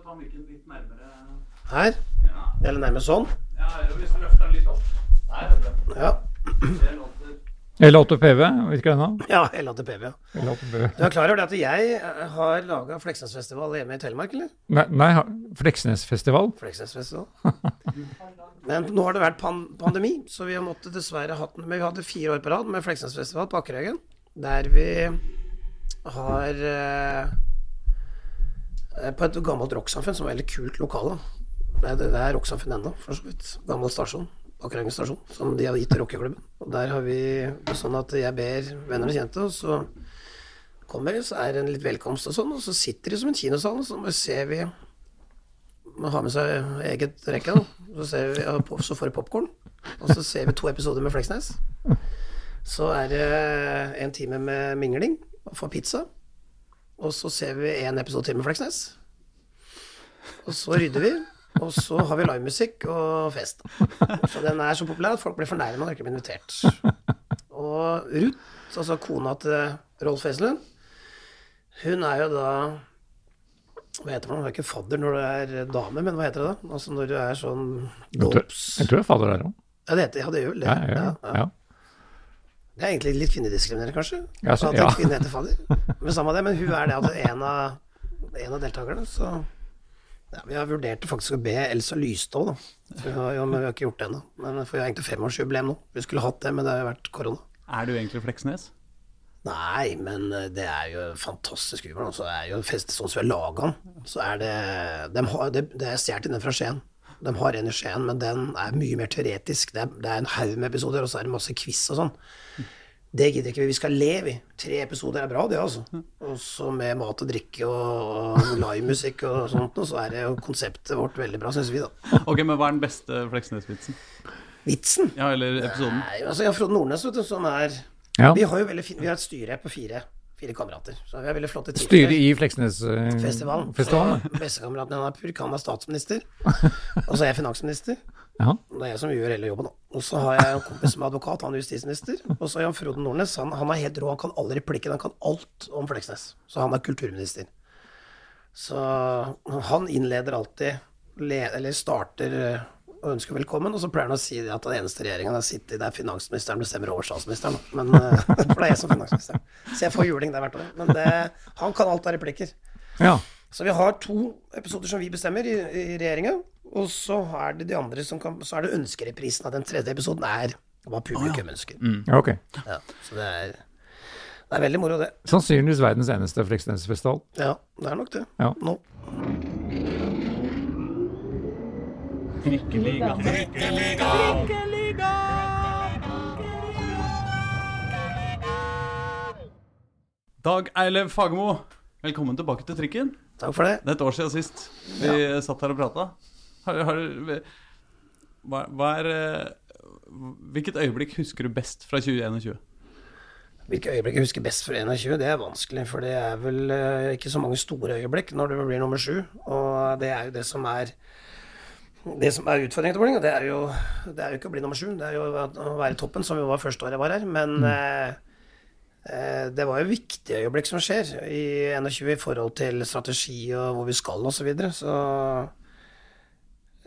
å ta mikken litt nærmere. Her. Ja, Eller nærmest sånn. ja hvis du løfter den litt opp. Der. Ja. Det låter L8 PV, virker den da? ja LATPV. Ja. L8 PV. Du er klar over det at jeg eh, har laga Fleksnesfestival hjemme i Telemark, eller? Nei, nei Fleksnesfestival? Fleksnesfestival. Men nå har det vært pan pandemi, så vi har måttet dessverre hatt den. Men vi hadde fire år på rad med Fleksnesfestival på Akerhaugen, der vi har eh, På et gammelt rocksamfunn som var veldig kult lokale. Det det er rocksamfunn ennå, for så vidt. Gammel stasjon. Akerhaugen stasjon, som de hadde gitt til rockeklubben. Og der har vi det sånn at jeg ber venner og kjente, og så kommer de, så er det en litt velkomst og sånn, og så sitter de som en kinosal, og så ser vi man har med seg eget rekke, da. Så, vi, så får vi popkorn. Og så ser vi to episoder med Fleksnes. Så er det en time med mingling og får pizza. Og så ser vi en episode til med Fleksnes. Og så rydder vi. Og så har vi livemusikk og fest. Så den er så populær at folk blir fornærma når de ikke blir invitert. Og Ruth, altså kona til Rolf Eselund, hun er jo da hva heter det? Hun er ikke fadder når du er dame, men hva heter det da? Altså når du er sånn dåps... jeg tror jeg faller der òg. Ja, det heter ja, det gjør vel det. Ja, ja. ja. Det er egentlig litt kvinnediskriminerende, kanskje? Ja, så- at ja. en kvinne heter fadder. Men samme det, men hun er det altså en av, en av deltakerne, så ja, Vi har vurdert faktisk å be Elsa Lystad, da. Vi har, jo, men vi har ikke gjort det ennå. Men For vi har egentlig femårsjubileum nå. Vi skulle hatt det, men det har jo vært korona. Er du egentlig Fleksnes? Nei, men eh, det er jo fantastisk humor. Altså, det er jo fest, sånn som vi har laga den, så er det de har, det, det er stjålet den fra Skien. De har en i Skien, men den er mye mer teoretisk. Det er, det er en haug med episoder, og så er det masse quiz og sånn. Det gidder ikke vi. Vi skal le, vi. Tre episoder er bra, det, altså. Og så med mat og drikke og, og livemusikk og sånt, og så er det jo konseptet vårt veldig bra, syns vi, da. Ok, men hva er den beste Fleksnes-vitsen? Vitsen Ja, eller episoden? Nei, altså, jeg har Frode Nordnes, vet du, som er Ja. Vi har jo veldig fin, vi har et styre på fire, fire kamerater. Så vi har veldig flotte tider. Styret i Fleksnesfestivalen. Festivalen. Festivalen. Bestekameraten han er purk, han er statsminister. Og så er jeg finansminister. Ja. Det er jeg som gjør hele jobben, da. Og så har jeg en kompis som er advokat, han er justisminister. Og så Jan Frode Nordnes, han, han er helt rå, han kan alle replikkene, han kan alt om Fleksnes. Så han er kulturminister. Så han innleder alltid, le, eller starter eh, og ønsker velkommen, og så pleier han å si at den eneste regjeringen har sittet i, det er finansministeren bestemmer over statsministeren. Men, eh, for det er jeg som finansminister. Så jeg får juling der hvert år. Men det, han kan alt av replikker. ja. Så vi har to episoder som vi bestemmer i, i regjeringa, og så er det de andre som kan Så er det ønskereprisen av den tredje episoden er hva publikum ønsker. Ja, ok. Ja, så det er Det er veldig moro, det. Sannsynligvis verdens eneste Fleksnesfestival. Ja, det er nok det. Ja. Nå. Dag Eilev Fagermo, velkommen tilbake til trikken. Takk for det. Det er et år siden sist vi satt her og prata. Har, har, hva, hva er eh, Hvilket øyeblikk husker du best fra 2021? Hvilke øyeblikk jeg husker best for 21, det er vanskelig. For det er vel eh, ikke så mange store øyeblikk når du blir nummer sju. Og det er jo det som er det som er utfordringen til Vålerenga, det, jo- det er jo ikke å bli nummer sju. Det er jo å være toppen, som vi var første året jeg var her. Men mm. eh, det var jo viktige øyeblikk som skjer i 21 i forhold til strategi og hvor vi skal osv. Så, videre. så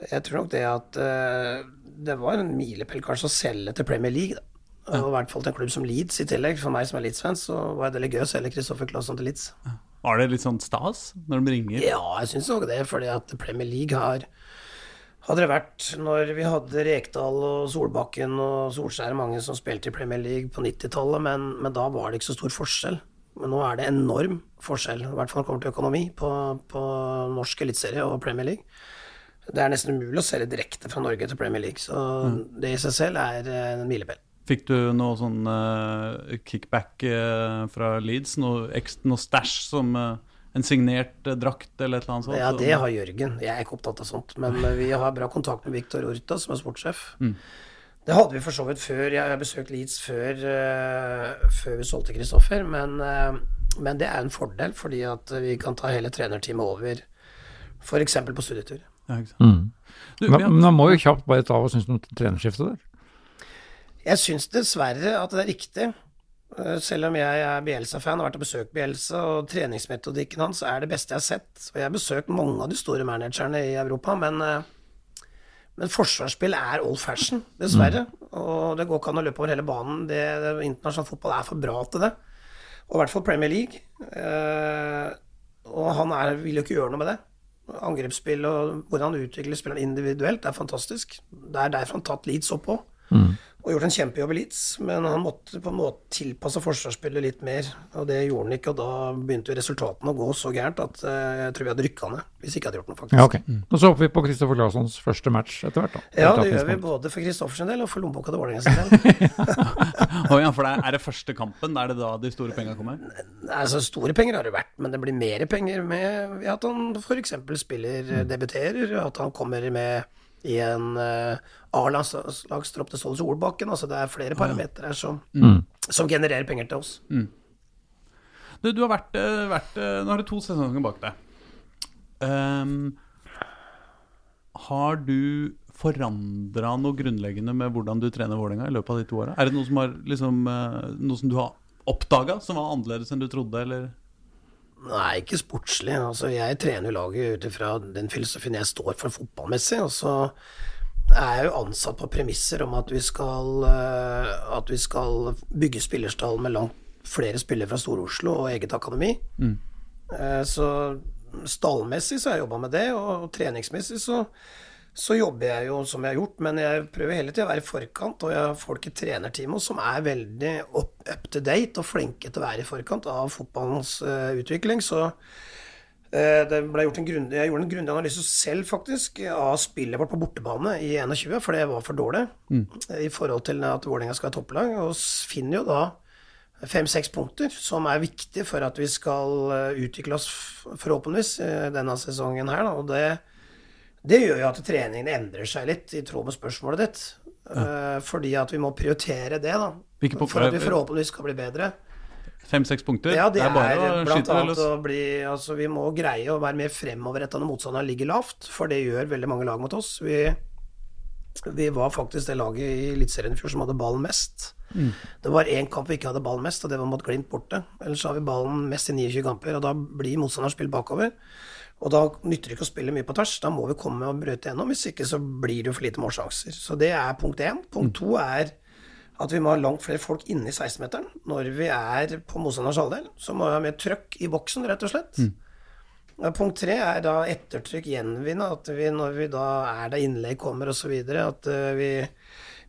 jeg tror nok det at eh, det var en milepæl kanskje å selge til Premier League. Da. Og I hvert fall til en klubb som Leeds i tillegg. For meg som er Leeds-fan, så var det veldig gøy å selge Kristoffer Claesson til Leeds. Var det litt sånn stas når de ringer? Ja, jeg syns nok det, fordi at Premier League har Hadde det vært når vi hadde Rekdal og Solbakken og Solskjær, mange som spilte i Premier League på 90-tallet, men, men da var det ikke så stor forskjell. Men nå er det enorm forskjell, i hvert fall når det kommer til økonomi, på, på norsk eliteserie og Premier League. Det er nesten umulig å selge direkte fra Norge til Premier League, så det i seg selv er eh, en milepæl. Fikk du noe sånn eh, kickback eh, fra Leeds? Noe, noe stæsj som en signert eh, drakt eller et eller annet sånt? Ja, det har Jørgen. Jeg er ikke opptatt av sånt. Men eh, vi har bra kontakt med Viktor Orta, som er sportssjef. Det hadde vi for så vidt før. Jeg har besøkt Leeds før, uh, før vi solgte Kristoffer. Men, uh, men det er en fordel, fordi at vi kan ta hele trenerteamet over f.eks. på studietur. Ja, ikke sant? Du, Men men han må jo kjapt bare ta og synes om trenerskiftet der. Jeg syns dessverre at det er riktig. Eh, Selv om jeg er Bielsa-fan og har vært og besøkt Bielsa, og treningsmetodikken hans er det beste jeg har sett. Og jeg har besøkt mange av de store managerne i Europa, men, eh, men forsvarsspill er old fashion, dessverre. Og det går ikke an å løpe over hele banen. Det, det, internasjonal fotball er for bra til det. Og i hvert fall Premier League. Eh, og han er, vil jo ikke gjøre noe med det. Angrepsspill og hvordan han utvikler spilleren individuelt, det er fantastisk. Det er derfor han har tatt Leeds opp òg. Og gjort en kjempejobb i Leeds, men han måtte på en måte tilpasse forsvarsspillet litt mer. Og det gjorde han ikke, og da begynte jo resultatene å gå så gærent at eh, jeg tror vi hadde rykka ned. Hvis ikke jeg hadde gjort noe, faktisk. Ja, ok. Og så hopper vi på Kristoffer Claessons første match etter hvert, da. Ja, det gjør vi både for Kristoffers del og for lommeboka til Vålerenga sin del. oh, ja, for det er, er det første kampen? Er det da de store penga kommer? Altså, store penger har det vært, men det blir mer penger med at han f.eks. spiller, Mm. debuterer, at han kommer med i en uh, A-lagstropp til Ståle Solbakken. Altså, det er flere parametere her som, Mm. som genererer penger til oss. Du, du har vært, eh, vært eh, Nå har du to sesonger bak deg. Um, har du forandra noe grunnleggende med hvordan du trener Vålerenga i løpet av de to åra? Er det noe som, har, liksom, eh, noe som du har oppdaga som var annerledes enn du trodde, eller? Nei, ikke sportslig. Altså, jeg trener laget ut ifra den filosofien jeg står for fotballmessig. Og så er jeg jo ansatt på premisser om at vi skal, eh, at vi skal bygge spillerstall med langt flere spillere fra Stor-Oslo og eget akademi. Eh, Så stallmessig så har jeg jobba med det, og treningsmessig så, så jobber jeg jo som jeg har gjort, men jeg prøver hele tida å være i forkant, og jeg har folk i trenerteamet som er veldig up, up to date og flinke til å være i forkant av fotballens uh, utvikling. Så eh, det ble gjort en grundig, jeg gjorde en grundig analyse selv, faktisk, av spillet vårt på bortebane i 21, for det var for dårlig mm. i forhold til at Vålerenga skal ha topplag, og finner jo da fem-seks punkter som er viktige for at vi skal eh, utvikle oss forhåpentligvis eh, denne sesongen her. Da. Og det, det gjør jo at treningen endrer seg litt, i tråd med spørsmålet ditt. Ja. fordi at vi må prioritere det, da. For at vi er- forhåpentligvis skal bli bedre. Fem-seks punkter? Ja, det, er, å blant annet å bli Altså, vi må greie å være mer fremoverretta når motstanderen ligger lavt, for det gjør veldig mange lag mot oss. Vi, vi var faktisk det laget i Eliteserien i fjor som hadde ballen mest. Det var én kamp vi ikke hadde ballen mest, og det var mot Glimt borte. Ellers så har vi ballen mest i 29 kamper, og da blir motstanderen spilt bakover. Og da nytter det ikke å spille mye på tvers, da må vi komme og brøte gjennom. Hvis ikke så blir det jo for lite målsjanser. Så det er punkt én. Punkt to er at vi må ha langt flere folk inne i 16-meteren. Når vi er på motstanders halvdel, så må vi ha mer trøkk i boksen, rett og slett. Og Punkt tre er da ettertrykk gjenvinne. At vi, når vi da er der innlegg kommer osv., at eh, vi,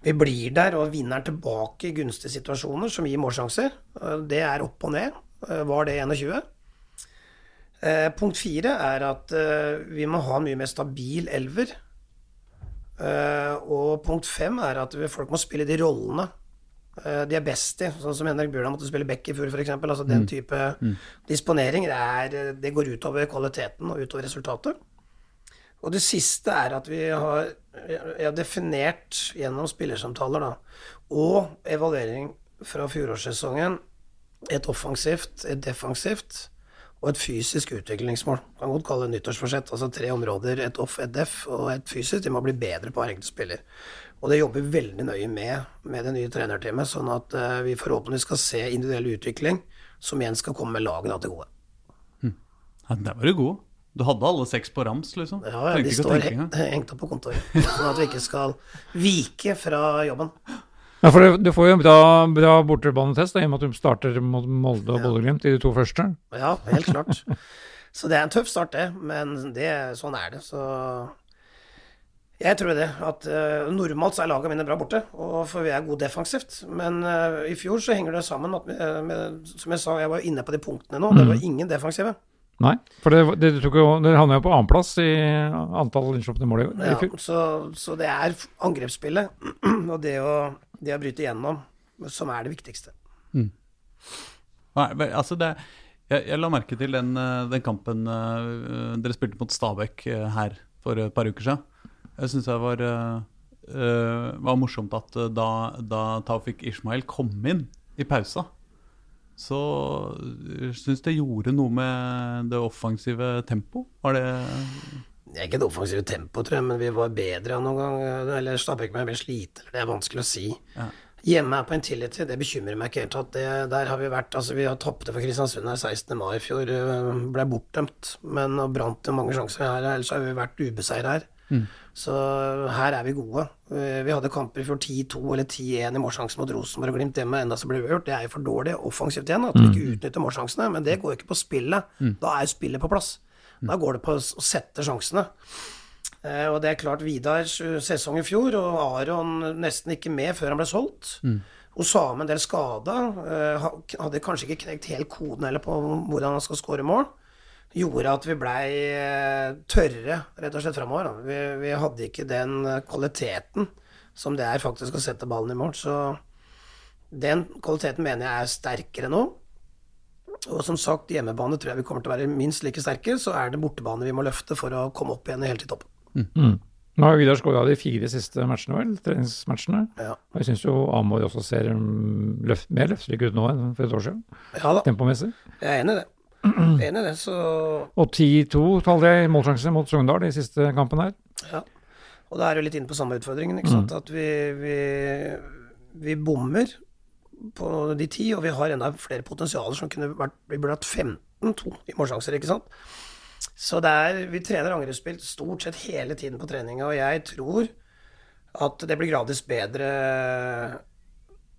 vi blir der og vinner tilbake i gunstige situasjoner som gir målsjanser. Det er opp og ned. Eh, Var det 21? Eh, punkt fire er at eh, vi må ha en mye mer stabil elver. Eh, og punkt fem er at folk må spille de rollene de er best i. Sånn som Henrik Bjørnar måtte spille back i fjor, f.eks. Altså den type disponering. Det, er, det går utover kvaliteten og utover resultatet. Og det siste er at vi har, vi har definert gjennom spillersamtaler da, og evaluering fra fjorårssesongen et offensivt, et defensivt og et fysisk utviklingsmål. Kan godt kalle det nyttårsforsett. Altså tre områder, et off, et def og et fysisk. De må bli bedre på hver enkelt spiller. Og det jobber veldig nøye med med det nye trenerteamet, sånn at eh, vi forhåpentligvis skal se individuell utvikling som igjen skal komme lagene til gode. Ja, der var du god. Du hadde alle seks på rams, liksom. Ja, ja, de står tenke hengt opp på kontoret, sånn at vi ikke skal vike fra jobben. Ja, for du, du får jo en bra, bra bortebanetest i og med at du starter mot Molde og Bodø-Glimt i de to første. Ja, helt klart. Så det er en tøff start, det. Men det, sånn er det. Så jeg tror det. At uh, normalt så er lagene mine bra borte, og for vi er gode defensivt. Men uh, i fjor så henger det sammen at vi- med, Som jeg sa, jeg var inne på de punktene nå. Det var ingen defensive. Nei, for det, det, det, havna jo på annenplass i antall innslupne mål i, i Ja, så, så det er angrepsspillet og det å, det å bryte igjennom som er det viktigste. Nei, vel, altså det, jeg, jeg la merke til den, eh, den kampen uh, dere spilte mot Stabæk uh, her for et par uker siden. Jeg syns det var, uh, eh, var morsomt at da, da Taufik Ishmael kom inn i pausa, så uh, syns det gjorde noe med det offensive tempoet. Var det Det er ikke det offensive tempoet, tror jeg, men vi var bedre noen gang. Eller Stabæk var mer slite, det er vanskelig å si. Ja. Hjemme er på Intility, det bekymrer meg ikke helt. At det, der har vi vært Altså, vi har tapte for Kristiansund her 16. mai i fjor. øh, Ble bortdømt, men og brant jo mange sjanser her. Ellers har vi vært ubeseira her. Så her er vi gode. Eh, Vi hadde kamper i fjor 10-2 eller 10-1 i målsjansen mot Rosenborg og Glimt hjemme, enda så ble vi hørt. Det er jo for dårlig offensivt igjen, at vi ikke utnytter målsjansene. Men det går jo ikke på spillet. Da er jo spillet på plass. Da går det på å sette sjansene. Eh, Og det er klart Vidars sesong i fjor, og Aron nesten ikke med før han ble solgt. Osame en del skada. eh, Hadde kanskje ikke knekt helt koden heller på hvordan han skal skåre mål. Gjorde at vi blei eh, tørre, rett og slett, framover. Vi, vi hadde ikke den kvaliteten som det er faktisk å sette ballen i mål. Så den kvaliteten mener jeg er sterkere nå. Og som sagt, hjemmebane tror jeg vi kommer til å være minst like sterke. Så er det bortebane vi må løfte for å komme opp igjen helt i toppen. Nå har Vidar skåra de fire siste matchene, vel? Treningsmatchene. Ja. Og jeg syns jo Amor også ser mm, løft, mer løfterik ut nå enn for et år siden, Ja da, tempomessig. jeg er enig i det. Enig i det, så Og 10-2 talte jeg målsjanse mot Sogndal i siste kampen her. Ja. Og da er du litt inne på samme utfordringen, ikke sant. At vi, vi, vi bommer på de ti, og vi har enda flere potensialer som kunne vært Vi burde hatt 15-2 i målsjanser, ikke sant. Så det er Vi trener angrepsspill stort sett hele tiden på treninga, og jeg tror at det blir gradvis bedre,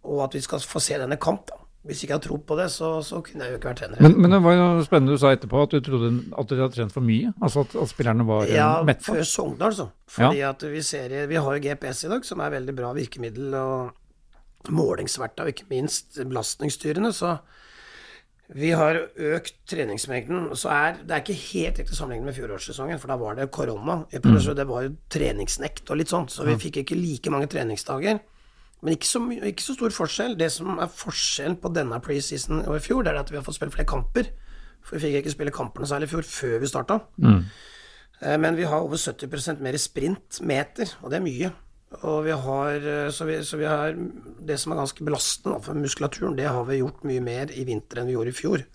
og at vi skal få se denne kamp, da. Hvis jeg ikke hadde trodd på det, så, så kunne jeg jo ikke vært trener. Men, men det var jo spennende du sa etterpå at du trodde at dere hadde trent for mye. Altså at, at spillerne var Ja, mette. før Sogndal, så. Fordi at vi ser Vi har jo GPS i dag, som er veldig bra virkemiddel og målingsverktøy, og ikke minst belastningsstyrene. Så vi har økt treningsmengden. Så er det er ikke helt riktig sammenlignet med fjorårssesongen, for da var det korona. i Det var jo treningsnekt og litt sånt, så vi fikk ikke like mange treningsdager. Men ikke så, ikke så stor forskjell. Det som er forskjellen på denne preseason og i fjor, det er at vi har fått spille flere kamper. For vi fikk ikke spille kampene særlig i fjor, før vi starta. Mm. Men vi har over 70% mer sprintmeter, og det er mye. Og vi har, eh, så, vi, så vi har Det som er ganske belastende for muskulaturen, det har vi gjort mye mer i vinter enn vi gjorde i fjor.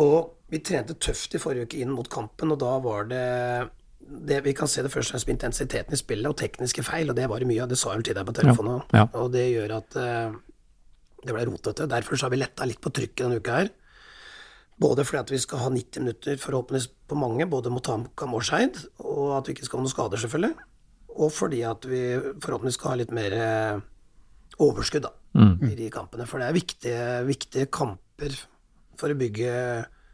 Og vi trente tøft i forrige uke inn mot kampen, og da var det, det Vi kan se det først og fremst på intensiteten i spillet og tekniske feil, og det var det mye av. Det sa jeg vel til deg på telefonen. Ja. Og det gjør at uh, det ble rotete. Derfor så har vi letta litt på trykket denne uka her. Både fordi at vi skal ha 90 minutter forhåpentligvis på mange, både mot HamKam og Skeid, og at vi ikke skal ha noen skader, selvfølgelig. Og fordi at vi forhåpentligvis skal ha litt mer eh, overskudd da, i de kampene. For det er viktige, viktige kamper for å bygge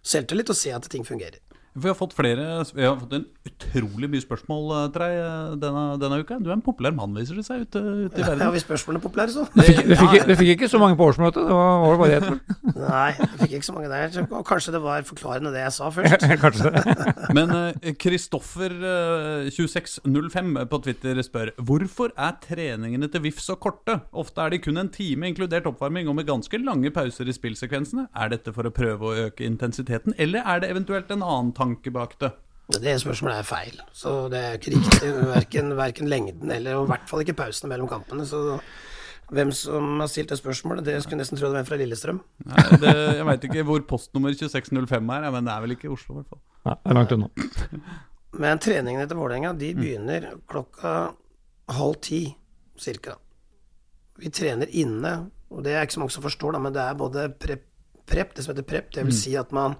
selvtillit og se at ting fungerer. Vi har fått flere Vi har fått en utrolig mye spørsmål eh, til deg eh, denne, denne uka. Du er en populær mann, viser det seg, ute, ute i Ja, verden. hvis spørsmålene er populære, så. Du fikk, du, fikk, du fikk ikke så mange på årsmøtet, det var, var det bare ett. Nei, jeg fikk ikke så mange der. Og Kanskje det var forklarende det jeg sa først. Kanskje det. Men Kristoffer 2605 på Twitter spør Hvorfor er treningene til VIF så korte? Ofte er de kun en time, inkludert oppvarming, og med ganske lange pauser i spillsekvensene. Er dette for å prøve å øke intensiteten, eller er det eventuelt en annen tanke bak det? Det spørsmålet er feil. Så det er ikke riktig. Verken, verken lengden eller og i hvert fall ikke pausene mellom kampene. Så hvem som har stilt det spørsmålet, det skulle nesten tro det var en fra Lillestrøm. Nei, det jeg veit ikke hvor postnummer 2605 er, men det er vel ikke Oslo, i hvert fall. Nei, det er langt unna. Men treningene til Vålerenga de begynner klokka halv ti cirka. Vi trener inne, og det er ikke så mange som forstår, da, men det er både prep, prep det som heter prep, det vil si at man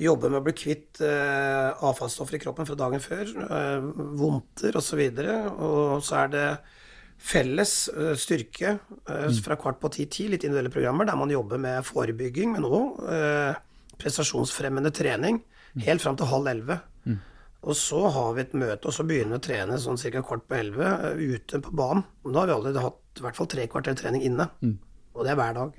jobber med å bli kvitt eh, avfallsstoffer i kroppen fra dagen før, eh, vondter osv., og, og så er det felles eh, styrke eh, fra kvart på ti-ti, litt individuelle programmer, der man jobber med forebygging, men òg eh, prestasjonsfremmende trening, helt fram til halv elleve. Og så har vi et møte, og så begynner vi å trene sånn ca. kvart på elleve eh, ute på banen. Da har vi allerede hatt i hvert fall tre kvarter trening inne. Og det er hver dag.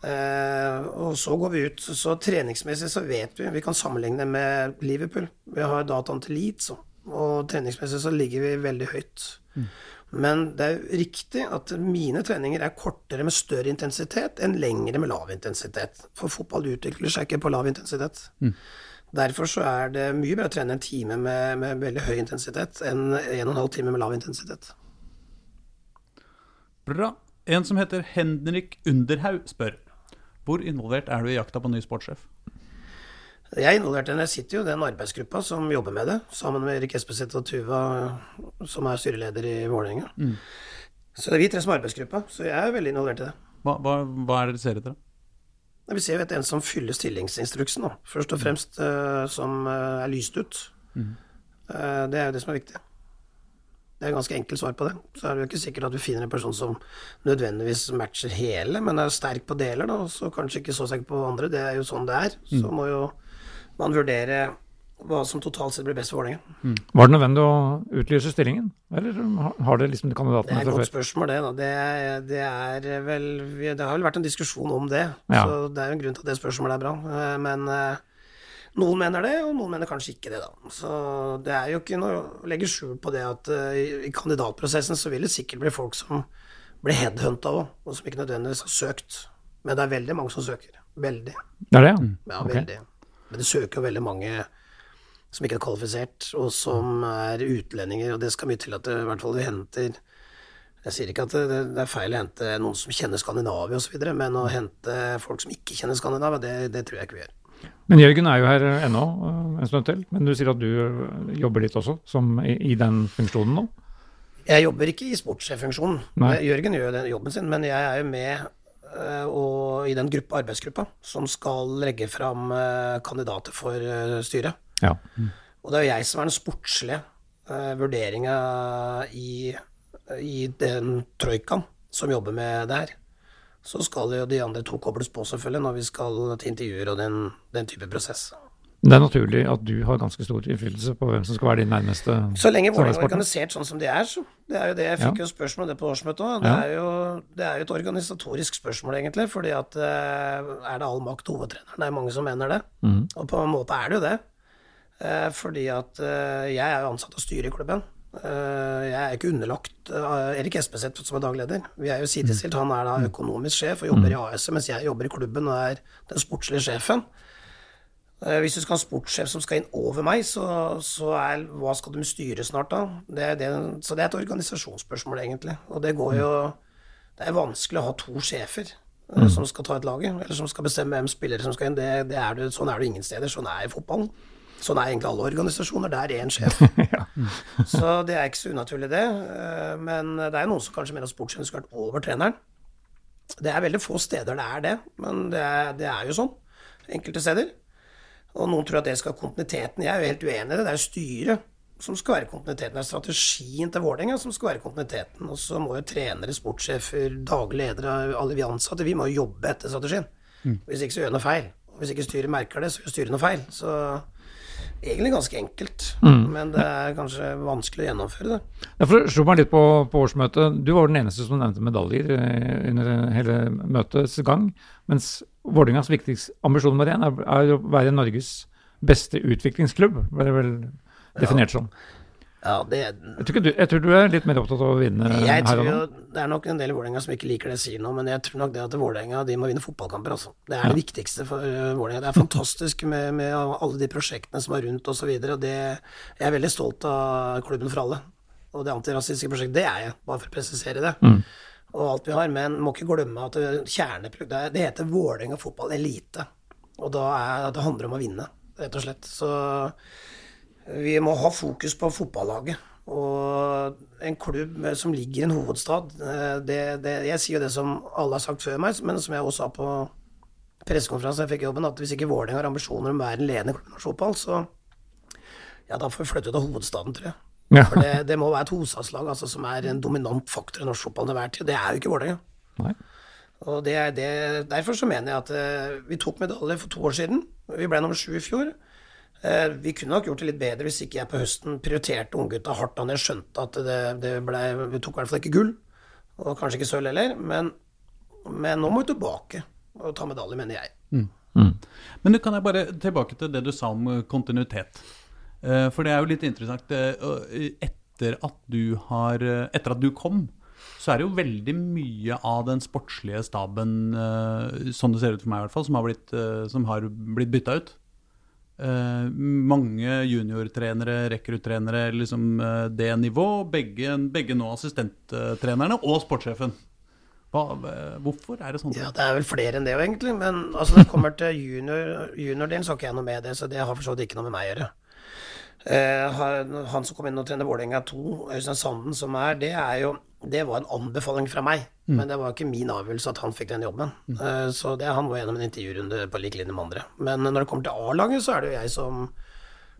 Eh, og så går vi ut. Så treningsmessig så vet vi Vi kan sammenligne med Liverpool. Vi har dataen til Leeds, og, og treningsmessig så ligger vi veldig høyt. Men det er jo riktig at mine treninger er kortere med større intensitet enn lengre med lav intensitet. For fotball utvikler seg ikke på lav intensitet. Derfor så er det mye bedre å trene en time med, med veldig høy intensitet enn en og en halv time med lav intensitet. Bra. En som heter Henrik Underhaug spør Hvor involvert er du i jakta på ny sportssjef? Jeg er involvert i den. Jeg sitter jo i den arbeidsgruppa som jobber med det, sammen med Erik Espeseth og Tuva, som er styreleder i Vålerenga. Så det er vi tre som er arbeidsgruppa, så jeg er veldig involvert i det. Hva, hva, hva er det dere ser etter? da? Vi ser jo etter en som fyller stillingsinstruksen, da. først og fremst uh, som uh, er lyst ut. Eh, det er jo det som er viktig. Det er et ganske enkelt svar på det. Så er det jo ikke sikkert at du finner en person som nødvendigvis matcher hele, men er sterk på deler, da, og så kanskje ikke så sterk på andre. Det er jo sånn det er. Så må jo man vurdere hva som totalt sett blir best for Vålerenga. Var det nødvendig å utlyse stillingen, eller har- det liksom Det er et godt spørsmål, det. da. Det det er vel Det har vel vært en diskusjon om det, Ja. så det er jo en grunn til at det spørsmålet er bra. Eh, Men eh, noen mener det, og noen mener kanskje ikke det, da. Så det er jo ikke noe å legge skjul på det at uh, i- kandidatprosessen så vil det sikkert bli folk som blir headhunta òg, og som ikke nødvendigvis har søkt. Men det er veldig mange som søker. Veldig. Det er det, ja. Ja, Ok. veldig. Men det søker jo veldig mange som ikke er kvalifisert, og som er utlendinger, og det skal mye til at det, i hvert fall du henter Jeg sier ikke at det, det er feil å hente noen som kjenner Skandinavia osv., men å hente folk som ikke kjenner Skandinavia, det, det tror jeg ikke vi gjør. Men Jørgen er jo her ennå eh, en stund til. Men du sier at du eh, jobber litt også, som i, i den funksjonen nå? Jeg jobber ikke i sportssjeffunksjonen. Jørgen gjør den jobben sin, men jeg er jo med eh, og i den gruppe, arbeidsgruppa som skal legge fram eh, kandidater for eh, styret. Ja. Og det er jo jeg som er den sportslige uh, vurderinga i, i den troikaen som jobber med det her. Så skal jo de andre to kobles på, selvfølgelig, når vi skal til intervjuer og den, den type prosess. Det er naturlig at du har ganske stor innflytelse på hvem som skal være din nærmeste Så lenge Vålerenga er organisert sånn som de er, så. Det er jo det. Jeg fikk Ja. jo spørsmål om det på årsmøtet òg. Det, Ja. det er jo et organisatorisk spørsmål, egentlig. fordi at eh, er det all makt hovedtreneren? Det er mange som mener det. Mm. Og på en måte er det jo det. Eh, fordi at eh, jeg er jo ansatt av styrer i klubben. Eh, jeg er ikke underlagt eh, Erik Espeseth som er dagleder. Vi er jo sidestilt. Han er da økonomisk sjef og jobber i AS, mens jeg jobber i klubben og er den sportslige sjefen. Eh, Hvis du skal ha en sportssjef som skal inn over meg, så, så er hva skal de styre snart da? Det det, så det er et organisasjonsspørsmål, egentlig. Og det går jo Det er vanskelig å ha to sjefer mm. som skal ta et lag, eller som skal bestemme hvem spillere som skal inn. Det, det er du, sånn er det ingen steder. Sånn er fotballen. Sånn er egentlig alle organisasjoner. Det er én sjef. Så det er ikke så unaturlig, det. Eh, Men det er noen som kanskje mener at sportssjefen skulle vært over treneren. Det er veldig få steder det er det, men det er, det er jo sånn. Enkelte steder. Og noen tror at det skal ha kontinuiteten. Jeg er jo helt uenig i det. Det er jo styret som skal være kontinuiteten. Det er strategien til Vålerenga som skal være kontinuiteten. Og så må jo trenere, sportssjefer, daglig ledere, alle vi ansatte, vi må jo jobbe etter strategien. Hvis ikke så gjør vi noe feil. Og hvis ikke styret merker det, så gjør styret noe feil. Så egentlig ganske enkelt. Men det er kanskje vanskelig å gjennomføre det. Derfor slo meg litt på, på årsmøtet. Du var den eneste som nevnte medaljer eh, under hele møtets gang. Mens Vålerengas viktigste ambisjon med det er, er å være Norges beste utviklingsklubb, ble det vel definert som. Ja, det, Jeg tror, du, jeg tror du er litt mer opptatt av å vinne Jeg her tror og nå. Det er nok en del i Vålerenga som ikke liker det jeg sier nå, men jeg tror nok det at Vålerenga de må vinne fotballkamper. Altså. Det er det viktigste for uh, Vålerenga. Det er fantastisk med, med alle de prosjektene som er rundt osv. Jeg er veldig stolt av Klubben for alle. Og det antirasistiske prosjektet, det er jeg, bare for å presisere det. Og alt vi har, Men må ikke glemme at er- det heter Vålerenga fotball elite. Og da er, det handler om å vinne, rett og slett. Så vi må ha fokus på fotballaget. Og en klubb som ligger i en hovedstad eh, det, det, Jeg sier jo det som alle har sagt før meg, men som jeg også sa på pressekonferansen jeg fikk jobben, at hvis ikke Vålerenga har ambisjoner om å være en ledende klubb i norsk fotball, så ja, da får vi flytte ut av hovedstaden, tror jeg. Ja. For det, det må være et hovedstadslag altså, som er en dominant faktor i norsk fotball til hver tid. Det er jo ikke Vålerenga. Og det er det, derfor så mener jeg at eh, vi tok medalje for to år siden. Vi ble nummer sju i fjor. Eh, vi kunne nok gjort det litt bedre hvis ikke jeg på høsten prioriterte unggutta hardt da jeg skjønte at det, det ble, vi tok i hvert fall ikke gull, og kanskje ikke sølv heller. Men, men nå må vi tilbake og ta medalje, mener jeg. Men du kan jeg bare tilbake til det du sa om eh, kontinuitet. Eh, For det er jo litt interessant. Etter at du har Etter at du kom, så er det jo veldig mye av den sportslige staben, sånn det ser ut for meg i hvert fall, som har blitt, som blitt bytta ut. Eh, mange juniortrenere, rekruttrenere, liksom uh, det nivå. Begge, begge nå assistenttrenerne og sportssjefen. Hva, eh, hvorfor er det sånn? Ja, det er vel flere enn det egentlig. Men altså, det kommer til junior- juniordelen, så har ikke jeg noe med det. Så det har for så vidt ikke noe med meg å gjøre. Uh, han som kom inn og trener Vålerenga 2, Øystein Sanden, som er Det er jo det var en anbefaling fra meg, mm. men det var ikke min avgjørelse at han fikk den jobben. Mm. Uh, så det, han var gjennom en intervjurunde på lik linje med andre. Men når det kommer til A-laget, så er det jo jeg som,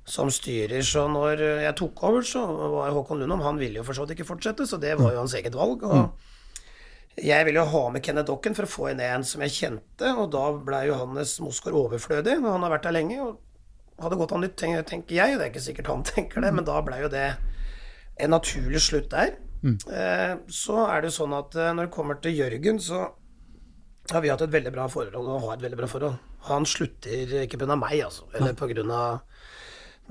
som, styrer. Så når jeg tok over, så var Håkon Lundholm Han ville jo for så vidt ikke fortsette, så det var jo hans eget valg. Og mm. jeg ville jo ha med Kenneth Dokken for å få inn en som jeg kjente, og da ble Johannes Mosgaard overflødig. Han har vært der lenge og hadde gått an nytt, tenker jeg. Det er ikke sikkert han tenker det, men da ble jo det en naturlig slutt der. Mm. Eh, så er det jo sånn at eh, når det kommer til Jørgen, så har vi hatt et veldig bra forhold og har et veldig bra forhold. Han slutter ikke pga. meg, altså. Eller pga.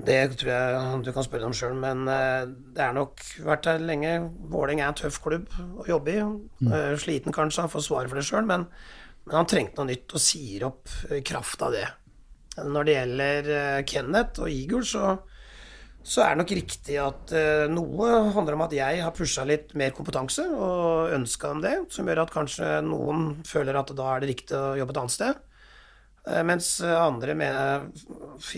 det tror jeg du kan spørre om sjøl, men eh, det er nok vært der lenge. Vålerenga er en tøff klubb å jobbe i. Mm. Sliten kanskje, han får svare for det sjøl, men, men, han trengte noe nytt og sier opp kraft av det. Når det gjelder Kenneth og Igor, så så er det nok riktig at uh, noe handler om at jeg har pusha litt mer kompetanse og ønska om det, som gjør at kanskje noen føler at da er det riktig å jobbe et annet sted. Uh, mens andre mener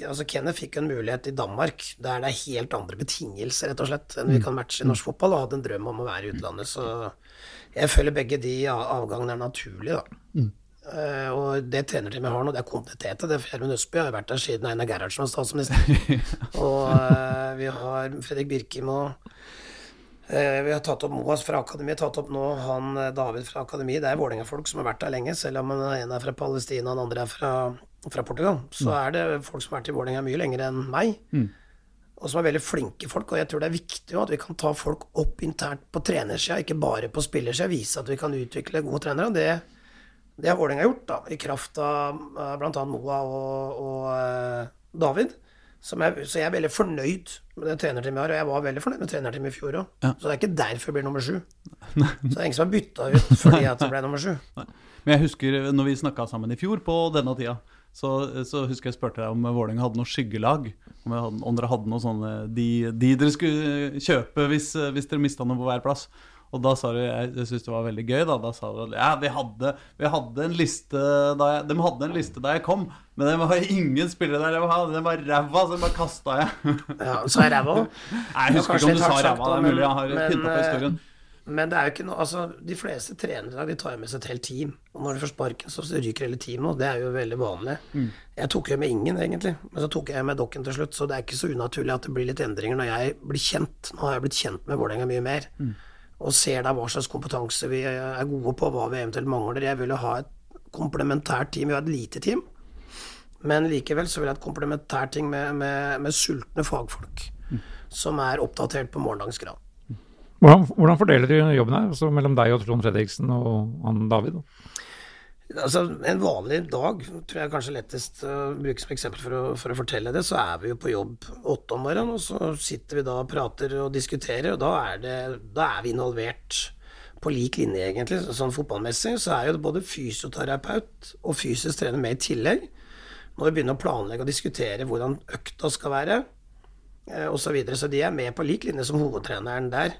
Altså, Kenneth fikk en mulighet i Danmark der det er helt andre betingelser, rett og slett, enn vi mm. kan matche i norsk fotball, og hadde en drøm om å være i utlandet. Så jeg føler begge de avgangene er naturlige, da. Uh, og det trenerteamet har nå, det er kompetent. Det er Gjermund Østby har vært der siden Einar Gerhardsen var statsminister. og uh, vi har Fredrik Birkim og uh, vi har tatt opp Moas fra akademiet, tatt opp nå han David fra akademiet. Det er Vålerenga-folk som har vært der lenge, selv om en er fra Palestina og den andre er fra, fra Portugal. Så mm. er det folk som har vært i Vålerenga mye lenger enn meg. Mm. Og som er veldig flinke folk. Og jeg tror det er viktig at vi kan ta folk opp internt på trenersida, ikke bare på spillersida. Vise at vi kan utvikle gode trenere. og det det har Vålerenga gjort, da, i kraft av uh, bl.a. Moa og, og uh, David. Jeg, så jeg er veldig fornøyd med det trenerteamet jeg har, og jeg var veldig fornøyd med trenerteamet i fjor òg. Ja. Så det er ikke derfor jeg blir nummer sju. Så det er ingen som har bytta ut fordi at jeg ble nummer sju. Men jeg husker når vi snakka sammen i fjor på denne tida, så, så husker jeg spurte deg om Vålerenga hadde noe skyggelag. Om, hadde, om, dere hadde noe sånne de, de, dere skulle kjøpe hvis, hvis dere mista noe på hver plass. Og da sa du Jeg, jeg syntes det var veldig gøy. Da Da sa du ja, vi hadde, vi hadde en liste da jeg, De hadde en liste da jeg kom, men det var ingen spillere der Den var ræva, så den bare kasta jeg. ja, Sa jeg ræva òg? Jeg husker ikke om du sa ræva. Det er mulig jeg har pynta på historien. Men det er jo ikke noe Altså, de fleste trenere de tar med seg et helt team. Og når de får sparken, så ryker hele teamet, det er jo veldig vanlig. Mm. Jeg tok jo med ingen, egentlig. Men så tok jeg med Dokken til slutt, så det er ikke så unaturlig at det blir litt endringer når jeg blir kjent. Nå har jeg blitt kjent med Vålerenga mye mer. Mm og ser da hva slags kompetanse vi er gode på, hva vi eventuelt mangler. Jeg vil jo ha et komplementært team. Vi har et lite team, men likevel så vil jeg ha et komplementært team med, med, med sultne fagfolk mm. som er oppdatert på morgendagens grad. Hvordan, hvordan fordeler du jobben her, altså mellom deg og Trond Fredriksen og han David? Da? Altså, En vanlig dag tror jeg kanskje lettest å bruke som eksempel for å, for å, fortelle det. Så er vi jo på jobb åtte om morgenen, og så sitter vi da og prater og diskuterer. Og da er, det, da er vi involvert på lik linje, egentlig. Sånn fotballmessig så er jo både fysioterapeut og fysisk trener med i tillegg. Når vi begynner å planlegge og diskutere hvordan økta skal være, eh, osv. Så, videre. så de er med på lik linje som hovedtreneren der.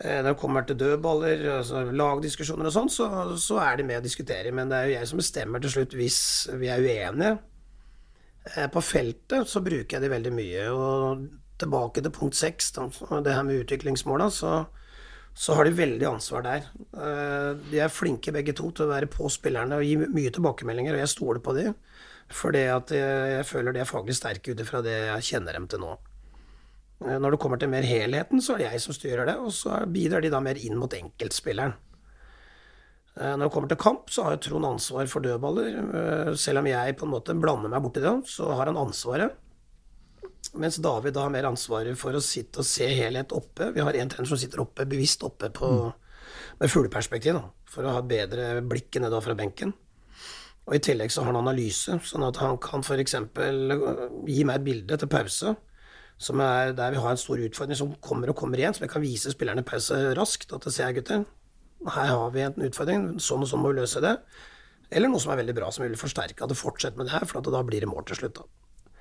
Eh, når det kommer til dødballer, altså lagdiskusjoner og sånn, så, så, er de med og diskuterer. Men det er jo jeg som bestemmer til slutt hvis vi er uenige. Eh, på feltet så bruker jeg de veldig mye. Og tilbake til punkt seks, det her med utviklingsmåla, så, så har de veldig ansvar der. Eh, de er flinke begge to til å være på spillerne og gi mye tilbakemeldinger, og jeg stoler på de. Fordi jeg, jeg føler de er faglig sterke ut ifra det jeg kjenner dem til nå. Eh, når det kommer til mer helheten, så er det jeg som styrer det, og så bidrar de da mer inn mot enkeltspilleren. Eh, når det kommer til kamp, så har jo Trond ansvar for dødballer. Eh, selv om jeg på en måte blander meg borti det, så har han ansvaret. Mens David da har mer ansvaret for å sitte og se helhet oppe. Vi har en trener som sitter oppe, bevisst oppe på, med fugleperspektiv, for å ha bedre blikk da fra benken. Og I tillegg så har han analyse, sånn at han kan f.eks. gi meg et bilde til pause som er der vi har en stor utfordring som kommer og kommer igjen, som jeg kan vise spillerne pause raskt. At ser jeg, gutter, her har vi en utfordring, sånn og sånn må vi løse det. Eller noe som er veldig bra, som vi vil forsterke. At det fortsetter med det her, for da blir det mål til slutt. Da.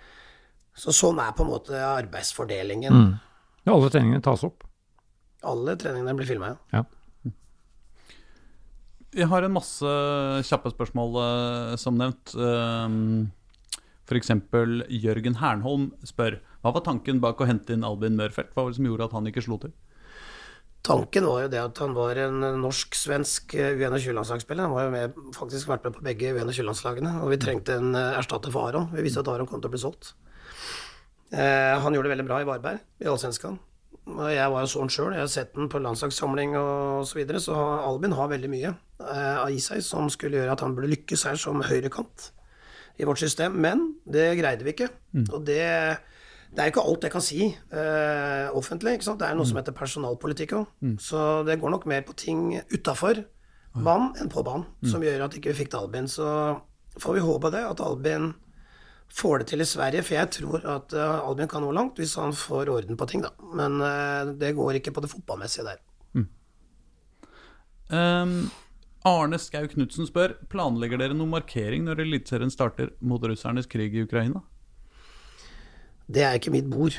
Så sånn er på en måte arbeidsfordelingen. Mm. Ja, alle treningene tas opp? Alle treningene blir filma, ja. ja. Jeg har en masse kjappe spørsmål, eh, som nevnt. Um F.eks. Jørgen Hernholm spør hva var tanken bak å hente inn Albin Mørfeldt? Hva var det som gjorde at han ikke slo til? Tanken var jo det at han var en norsk-svensk U21-landslagsspiller. Han var jo med, faktisk vært med på begge U21-landslagene, og vi trengte en eh, erstatter for Aron. Vi visste at Aron kom til å bli solgt. Eh, han gjorde det veldig bra i Varberg, i Allsvenskan. Og jeg var jo sånn sjøl, jeg har sett den på landslagssamling og så videre, så Albin har veldig mye eh, i seg som skulle gjøre at han burde lykkes her som høyrekant i vårt system. Men det greide vi ikke. Mm. Og det, det er jo ikke alt jeg kan si uh, offentlig. ikke sant? Det er noe mm. som heter personalpolitikk òg. Mm. Så det går nok mer på ting utafor banen enn på banen, mm. som gjør at ikke vi ikke fikk til Albin. Så får vi håpe det, at Albin får det til i Sverige, for jeg tror at uh, Albin kan nå langt hvis han får orden på ting, da. Men uh, det går ikke på det fotballmessige der. Um, Arne Skau Knutsen spør Planlegger dere noen markering når Eliteserien starter mot russernes krig i Ukraina? Det er ikke mitt bord.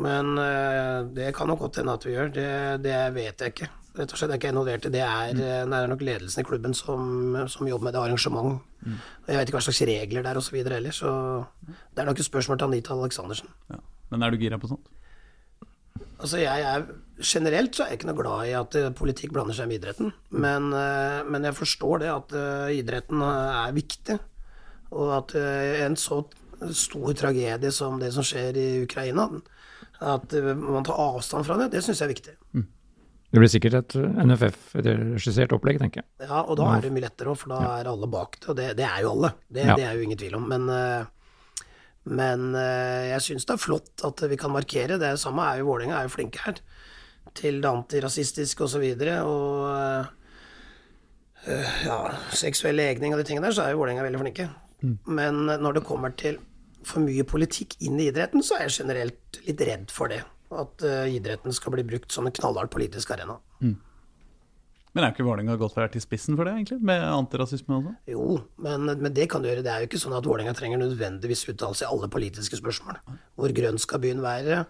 Men uh, det kan nok godt hende at vi gjør. Det, det vet jeg ikke rett og slett er ikke involvert i det. Er, mm. Det er nok ledelsen i klubben som, som jobber med det arrangement. Mm. Jeg vet ikke hva slags regler det er osv. heller, så det er nok et spørsmål til Anita Aleksandersen. Ja. Men er du gira på sånt? Altså jeg er, Generelt så er jeg ikke noe glad i at eh, politikk blander seg med idretten. Men, eh, men jeg forstår det at eh, idretten er viktig. Og at en så stor tragedie som det som skjer i Ukraina, at man tar avstand fra det, det syns jeg er viktig. Mm. Det blir sikkert et NFF-regissert opplegg, tenker jeg. Ja, og da er det mye lettere òg, for da er alle bak det. Og det, det er jo alle, det, ja. det, er jo ingen tvil om. Men, eh, men eh, jeg syns det er flott at vi kan markere. Det samme er jo Vålerenga er jo flinke her. Til det antirasistiske osv. Og, så og eh, ja, seksuell legning og de tingene der, så er jo Vålerenga veldig flinke. Mm. Men når det kommer til for mye politikk inn i idretten, så er jeg generelt litt redd for det at uh, idretten skal bli brukt som en knallhard politisk arena. Mm. Men er ikke Vålerenga godt vært i spissen for det, egentlig? Med antirasisme og sånn? Jo, men, men, det kan du gjøre. Det er jo ikke sånn at Vålerenga trenger nødvendigvis uttalelse i alle politiske spørsmål. Hvor grønn skal byen være?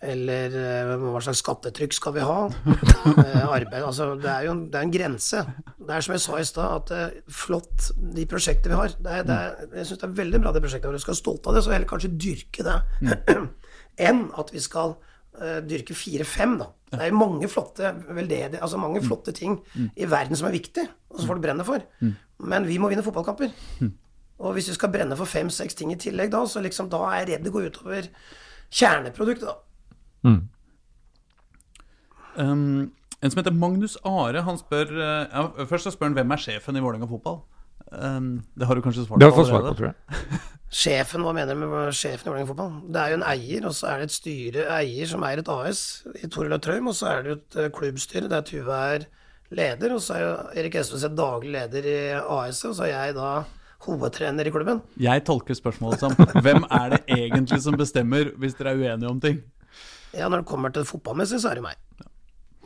Eller uh, hva slags skattetrykk skal vi ha? uh, arbeid, altså, det er jo en, det er en, grense. Det er som jeg sa i stad, at flott de prosjektene vi har. Det er, det er, jeg syns det er veldig bra de prosjektene Vi skal være stolte av det, så heller kanskje dyrke det. Mm. enn at vi skal uh, dyrke fire-fem, da. Det er jo mange flotte veldedige, altså mange mm. flotte ting mm. i verden som er viktig, og som folk brenner for. Mm. Men vi må vinne fotballkamper. Mm. Og hvis vi skal brenne for fem-seks ting i tillegg da, så liksom, da er jeg redd det går utover kjerneproduktet, da. Mm. Um, en som heter Magnus Are, han spør uh, ja, Først så spør han hvem er sjefen i Vålerenga fotball. Um, det har du kanskje svart på? Det har fått svar på, tror jeg. Sjefen, hva mener du med sjefen i Vålerenga fotball? Det er jo en eier, og så er det et styre, eier som eier et AS i Toril og Trøim, og så er det jo et eh, klubbstyre der Tuve er leder, og så er jo Erik Estvedt daglig leder i AS, og så er jeg da hovedtrener i klubben. Jeg tolker spørsmålet som hvem er det egentlig som bestemmer hvis dere er uenige om ting? Ja, når det kommer til fotballmessig, så er det meg.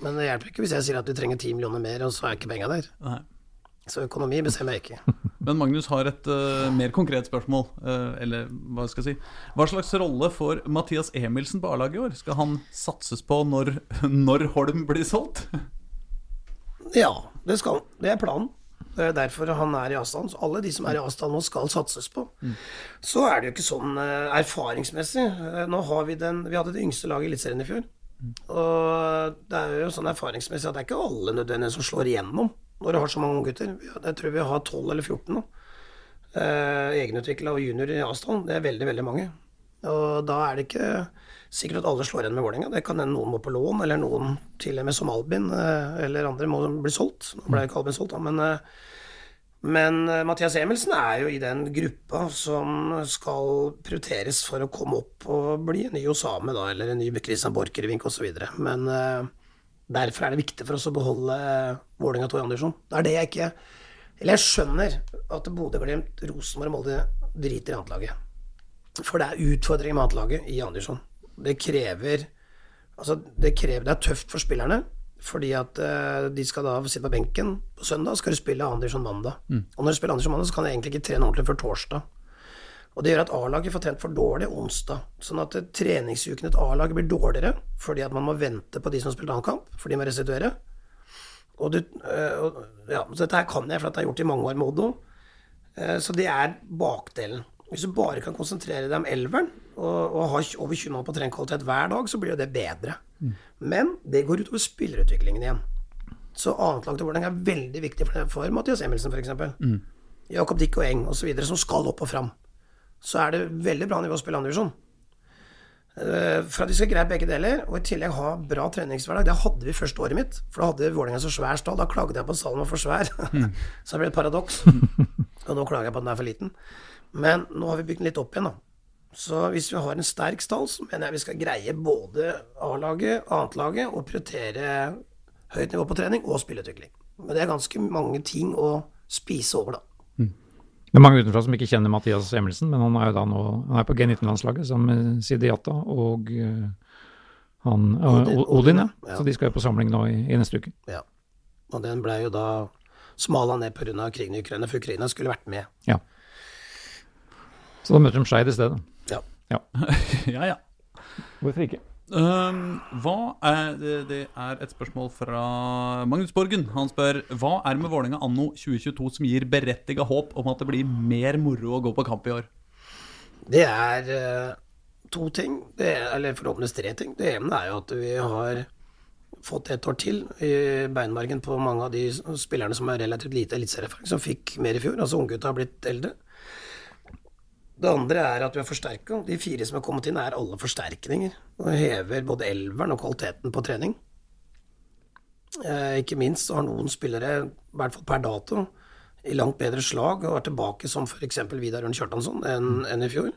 Men det hjelper ikke hvis jeg sier at du trenger ti millioner mer, og så er ikke penga der. Nei. Så økonomi bestemmer jeg ikke. Men Magnus har et uh, mer konkret spørsmål. Uh, eller hva skal jeg si Hva slags rolle får Mathias Emilsen på A-laget i år? Skal han satses på når, når Holm blir solgt? ja, det skal han. Det er planen. Det er derfor han er i avstand. Så alle de som er i avstand nå, skal satses på. Mm. Så er det jo ikke sånn uh, erfaringsmessig. nå har vi den Vi hadde det yngste laget i Eliteserien i fjor. Mm. Og det er jo sånn erfaringsmessig at det er ikke alle nødvendigvis som slår igjennom når du har så mange unggutter. Jeg tror vi har 12 eller 14 nå. Eh, egenutvikla og junior i avstand. Det er veldig, veldig mange. Og da er det ikke sikkert at alle slår igjen med Vålerenga. Det kan hende noen må på lån, eller noen til og med som Albin, eh, eller andre må bli solgt. Nå ble ikke Albin solgt, da, men, eh, men eh, Mathias Emelsen er jo i den gruppa som skal prioriteres for å komme opp og bli en ny Osame, da, eller en ny Christian Borchgrevink osv. Men Derfor er det viktig for oss å beholde Vålerenga 2 i andredivisjon. Det er det jeg ikke Eller jeg skjønner at Bodø-Glimt, Rosenborg og Molde driter i annetlaget. For det er utfordringer med annetlaget i andredivisjon. Det krever Altså, det krever Det er tøft for spillerne. Fordi at uh, de skal da sitte på benken på søndag, skal du spille andredivisjon mandag. Mm. Og når du spiller andredivisjon mandag, så kan du egentlig ikke trene ordentlig før torsdag. Og det gjør at A-laget får trent for dårlig onsdag. Sånn at treningsukene til A-laget blir dårligere fordi at man må vente på de som har spilt annen kamp, for de må restituere. Og, du, uh, og ja, så dette her kan jeg, for dette jeg gjort i mange år med Oddo. Uh, så det er bakdelen. Hvis du bare kan konsentrere deg om elveren og, og ha over 20 mål på trenkvalitet hver dag, så blir jo det bedre. Men det går utover spillerutviklingen igjen. Så annetlag til Vålerenga er veldig viktig for, for Mathias Emilsen, f.eks. Mm. Jakob Dick og Eng osv., som skal opp og fram. Så er det veldig bra nivå å spille andredivisjon. Uh, for at vi skal greie begge deler, og i tillegg ha bra treningshverdag. Det hadde vi første året mitt, for da hadde Vålerenga så svær stall. Da klagde jeg på at stallen var for svær. Mm. så det ble et paradoks. og nå klager jeg på at den er for liten. Men nå har vi bygd den litt opp igjen, da. Så hvis vi har en sterk stall, så mener jeg vi skal greie både A-laget, annetlaget og prioritere høyt nivå på trening og spilleutvikling. Men det er ganske mange ting å spise over, da. Mm. Det er mange utenfra som ikke kjenner Mathias Emilsen, men han er jo da nå han er på G19-landslaget sammen med Sidi Jatta og uh, han, uh, Odin, Odin, ja. ja. Så de skal jo på samling nå i, i neste uke. Ja. Og den ble jo da smala ned pga. krigen i Ukraina, for Ukraina skulle vært med. Ja. Så da møter de Skeid i stedet. Ja. Ja, ja. Hvorfor ikke? Um, hva er det, det, er et spørsmål fra Magnus Borgen. Han spør hva er det med Vålerenga anno 2022 som gir berettiga håp om at det blir mer moro å gå på kamp i år? Det er uh, to ting, er, eller forhåpentligvis tre ting. Det ene er jo at vi har fått et år til i beinmargen på mange av de spillerne som er relativt lite eliteserieerfaring, som fikk mer i fjor. Altså unggutta har blitt eldre. Det andre er at vi har forsterka. De fire som har kommet inn, er alle forsterkninger. Og hever både elveren og kvaliteten på trening. Eh, ikke minst har noen spillere, i hvert fall per dato, i langt bedre slag og er tilbake som f.eks. Vidar Ørn Kjartansson enn, enn i fjor.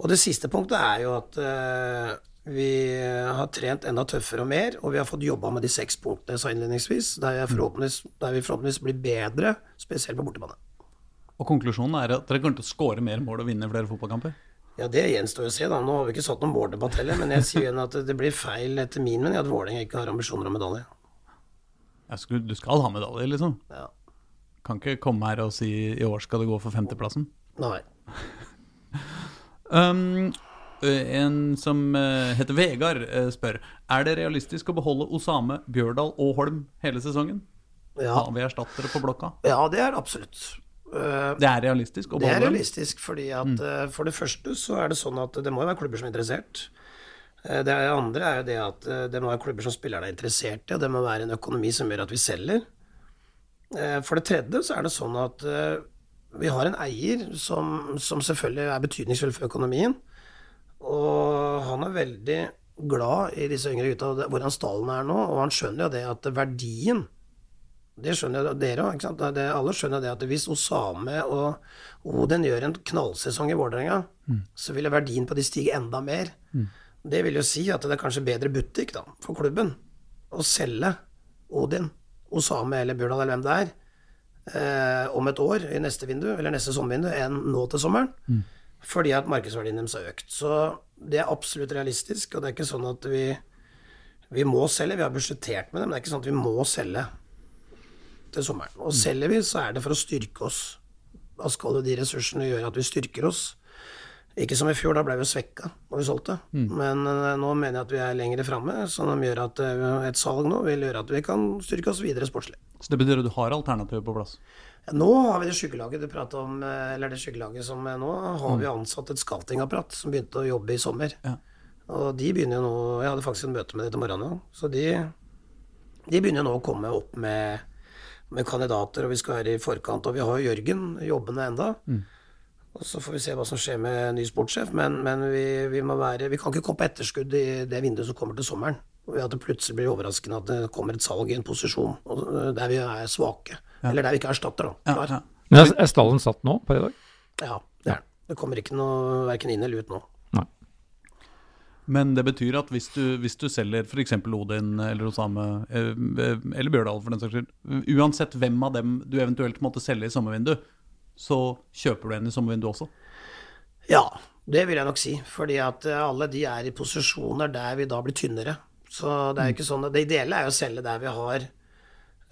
Og det siste punktet er jo at eh, vi har trent enda tøffere og mer, og vi har fått jobba med de seks punktene jeg sa innledningsvis, der, forhåpentligvis, der vi forhåpentligvis blir bedre, spesielt på bortebane. Og konklusjonen er at dere kommer til å skåre mer mål og vinne flere fotballkamper? Ja, det gjenstår å se, da. Nå har vi ikke satt noen måldebatt heller, men jeg sier igjen at det blir feil etter min mening at Vålerenga ikke har ambisjoner om medalje. Skulle, du skal ha medalje, liksom? Ja. Kan ikke komme her og si i år skal det gå for femteplassen? Nei. um, en som eh, heter Vegard, eh, spør Er det realistisk å beholde Osame, Bjørdal og Holm hele sesongen? Ja. Har vi erstattere på blokka? Ja, det er absolutt. Eh, det er realistisk? det er realistisk, fordi at mm. Eh, for det første så er det sånn at det må jo være klubber som er interessert. Eh, det andre er jo det at det må være klubber som spillerne er interessert i, og det må være en økonomi som gjør at vi selger. For det tredje så er det sånn at vi har en eier som, som selvfølgelig er betydningsfull for økonomien. Og han er veldig glad i disse yngre gutta, hvordan stallen er nå, og han skjønner jo det at verdien det skjønner dere òg. Alle skjønner det at hvis Osame og Odin gjør en knallsesong i Vålerenga, mm. så vil verdien på de stige enda mer. Mm. Det vil jo si at det er kanskje bedre butikk da, for klubben å selge Odin, Osame eller Bjørdal eller hvem det er, eh, om et år i neste vindu, eller neste sommervindu, enn nå til sommeren. Mm. Fordi at markedsverdien deres har økt. Så det er absolutt realistisk, og det er ikke sånn at vi, vi må selge. Vi har budsjettert med det, men det er ikke sånn at vi må selge til sommeren. Og selger vi, så er det for å styrke oss. Da skal jo de ressursene gjøre at vi styrker oss. Ikke som i fjor, da ble vi svekka når vi solgte. Mm. Men uh, nå mener jeg at vi er lenger framme, som gjør at uh, et salg nå vil gjøre at vi kan styrke oss videre sportslig. Så det betyr at du har alternativer på plass? Ja, nå har vi det skyggelaget du prater om, eh, eller det skyggelaget som nå har mm. vi ansatt et scoutingapparat som begynte å jobbe i sommer. Ja. Og de begynner jo nå Jeg hadde faktisk en møte med dem til morgenen, så de, de begynner nå å komme opp med med kandidater, og vi skal være i forkant. Og vi har jo Jørgen jobbende enda. Mm. Og så får vi se hva som skjer med ny sportssjef. Men, men vi, vi, må være, vi kan ikke komme på etterskudd i det vinduet som kommer til sommeren. Og at det plutselig blir overraskende at det kommer et salg i en posisjon der vi er svake. Ja. Eller der vi ikke erstatter, da. Ja, ja. Men er stallen satt nå, per i dag? Ja, det er den. Det kommer ikke noe verken inn eller ut nå. Men det betyr at hvis du, hvis du selger f.eks. Odin eller Osame, eh, eller Bjørdal for den saks skyld, uansett hvem av dem du eventuelt måtte selge i sommervindu, så kjøper du en i sommervindu også? Ja, det vil jeg nok si. Fordi at eh, alle de er i posisjoner der vi da blir tynnere. Så det er jo ikke sånn Det ideelle er jo å selge der vi har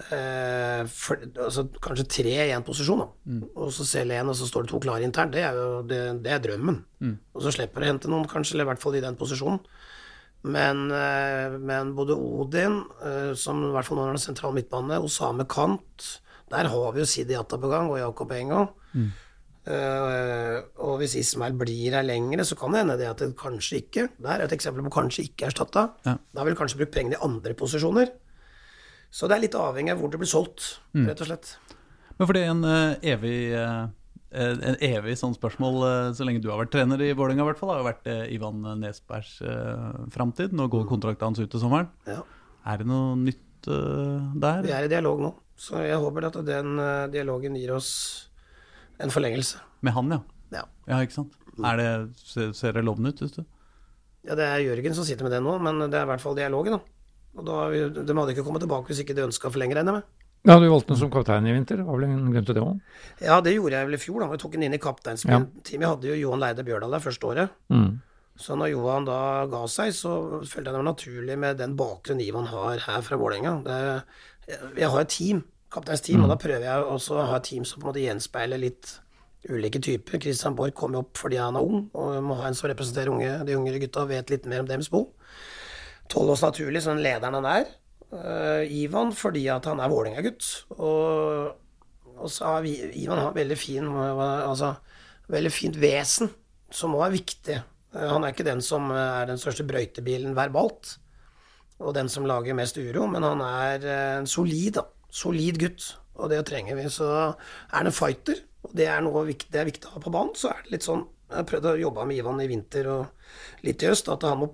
eh, for, altså, kanskje tre i én posisjon. Mm. og så selger én, og så står det to klare internt. Det er jo det, det er drømmen. Mm. Og så slipper du å hente noen, kanskje, eller i hvert fall i den posisjonen. Men, eh, men både Odin, eh, som i hvert fall nå er sentral midtbane, Osame Kant Der har vi jo Sidi Atta på gang, og Jakob Engo. Mm. Uh, og hvis Ismail blir her lengre, så kan det hende det at det kanskje ikke Det er et eksempel på kanskje ikke erstatta. Ja. Da vil kanskje bruke pengene i andre posisjoner. Så det er litt avhengig av hvor det blir solgt, rett og slett. Men fordi en uh, evig uh en evig sånn spørsmål eh, så lenge du har vært trener i Vålerenga, i hvert fall, har jo vært eh, Ivan Nesbergs uh, framtid. Nå går kontrakten hans ut til sommeren. Ja. Er det noe nytt eh, der? Vi er i dialog nå, så jeg håper at den eh, dialogen gir oss en forlengelse. Med han, ja. Ja. Ja, ikke sant. Er det, ser, ser det lovende ut? Synes du? ja, det er Jørgen som sitter med det nå, men det er i hvert fall dialogen, da. Og da, de hadde ikke kommet tilbake hvis ikke de ønska å forlenge, regner jeg med. Ja, du valgte den som kaptein i vinter. Var vel en grunn til det òg? Ja, det gjorde jeg vel i fjor, da. Vi tok den inn i kapteinsteamet. Jeg hadde jo Johan Leide Bjørdal der første året. Mm. Så når Johan da ga seg, så følte jeg det var naturlig med den bakgrunnen Ivan har her fra Vålerenga. Jeg har et team, kapteinsteam, og da prøver jeg også å ha et team som på en måte gjenspeiler litt ulike typer. Christian Borch kom jo opp fordi han er ung, og må ha en som representerer unge, de yngre gutta og vet litt mer om deres bo. Tollås naturlig, sånn lederen han er. Uh, Ivan fordi at han er Vålerenga-gutt. Og, og så har vi, Ivan har veldig fin altså, veldig fint vesen, som òg er viktig. Uh, Han er ikke den som eh, er den største brøytebilen verbalt, og den som lager mest uro, men han er en solid. Solid gutt, og det trenger vi. Så er han en fighter, og det er noe viktig, det er viktig å ha på banen. Så er det litt sånn Jeg har prøvd å jobbe med Ivan i vinter og litt i høst, at han må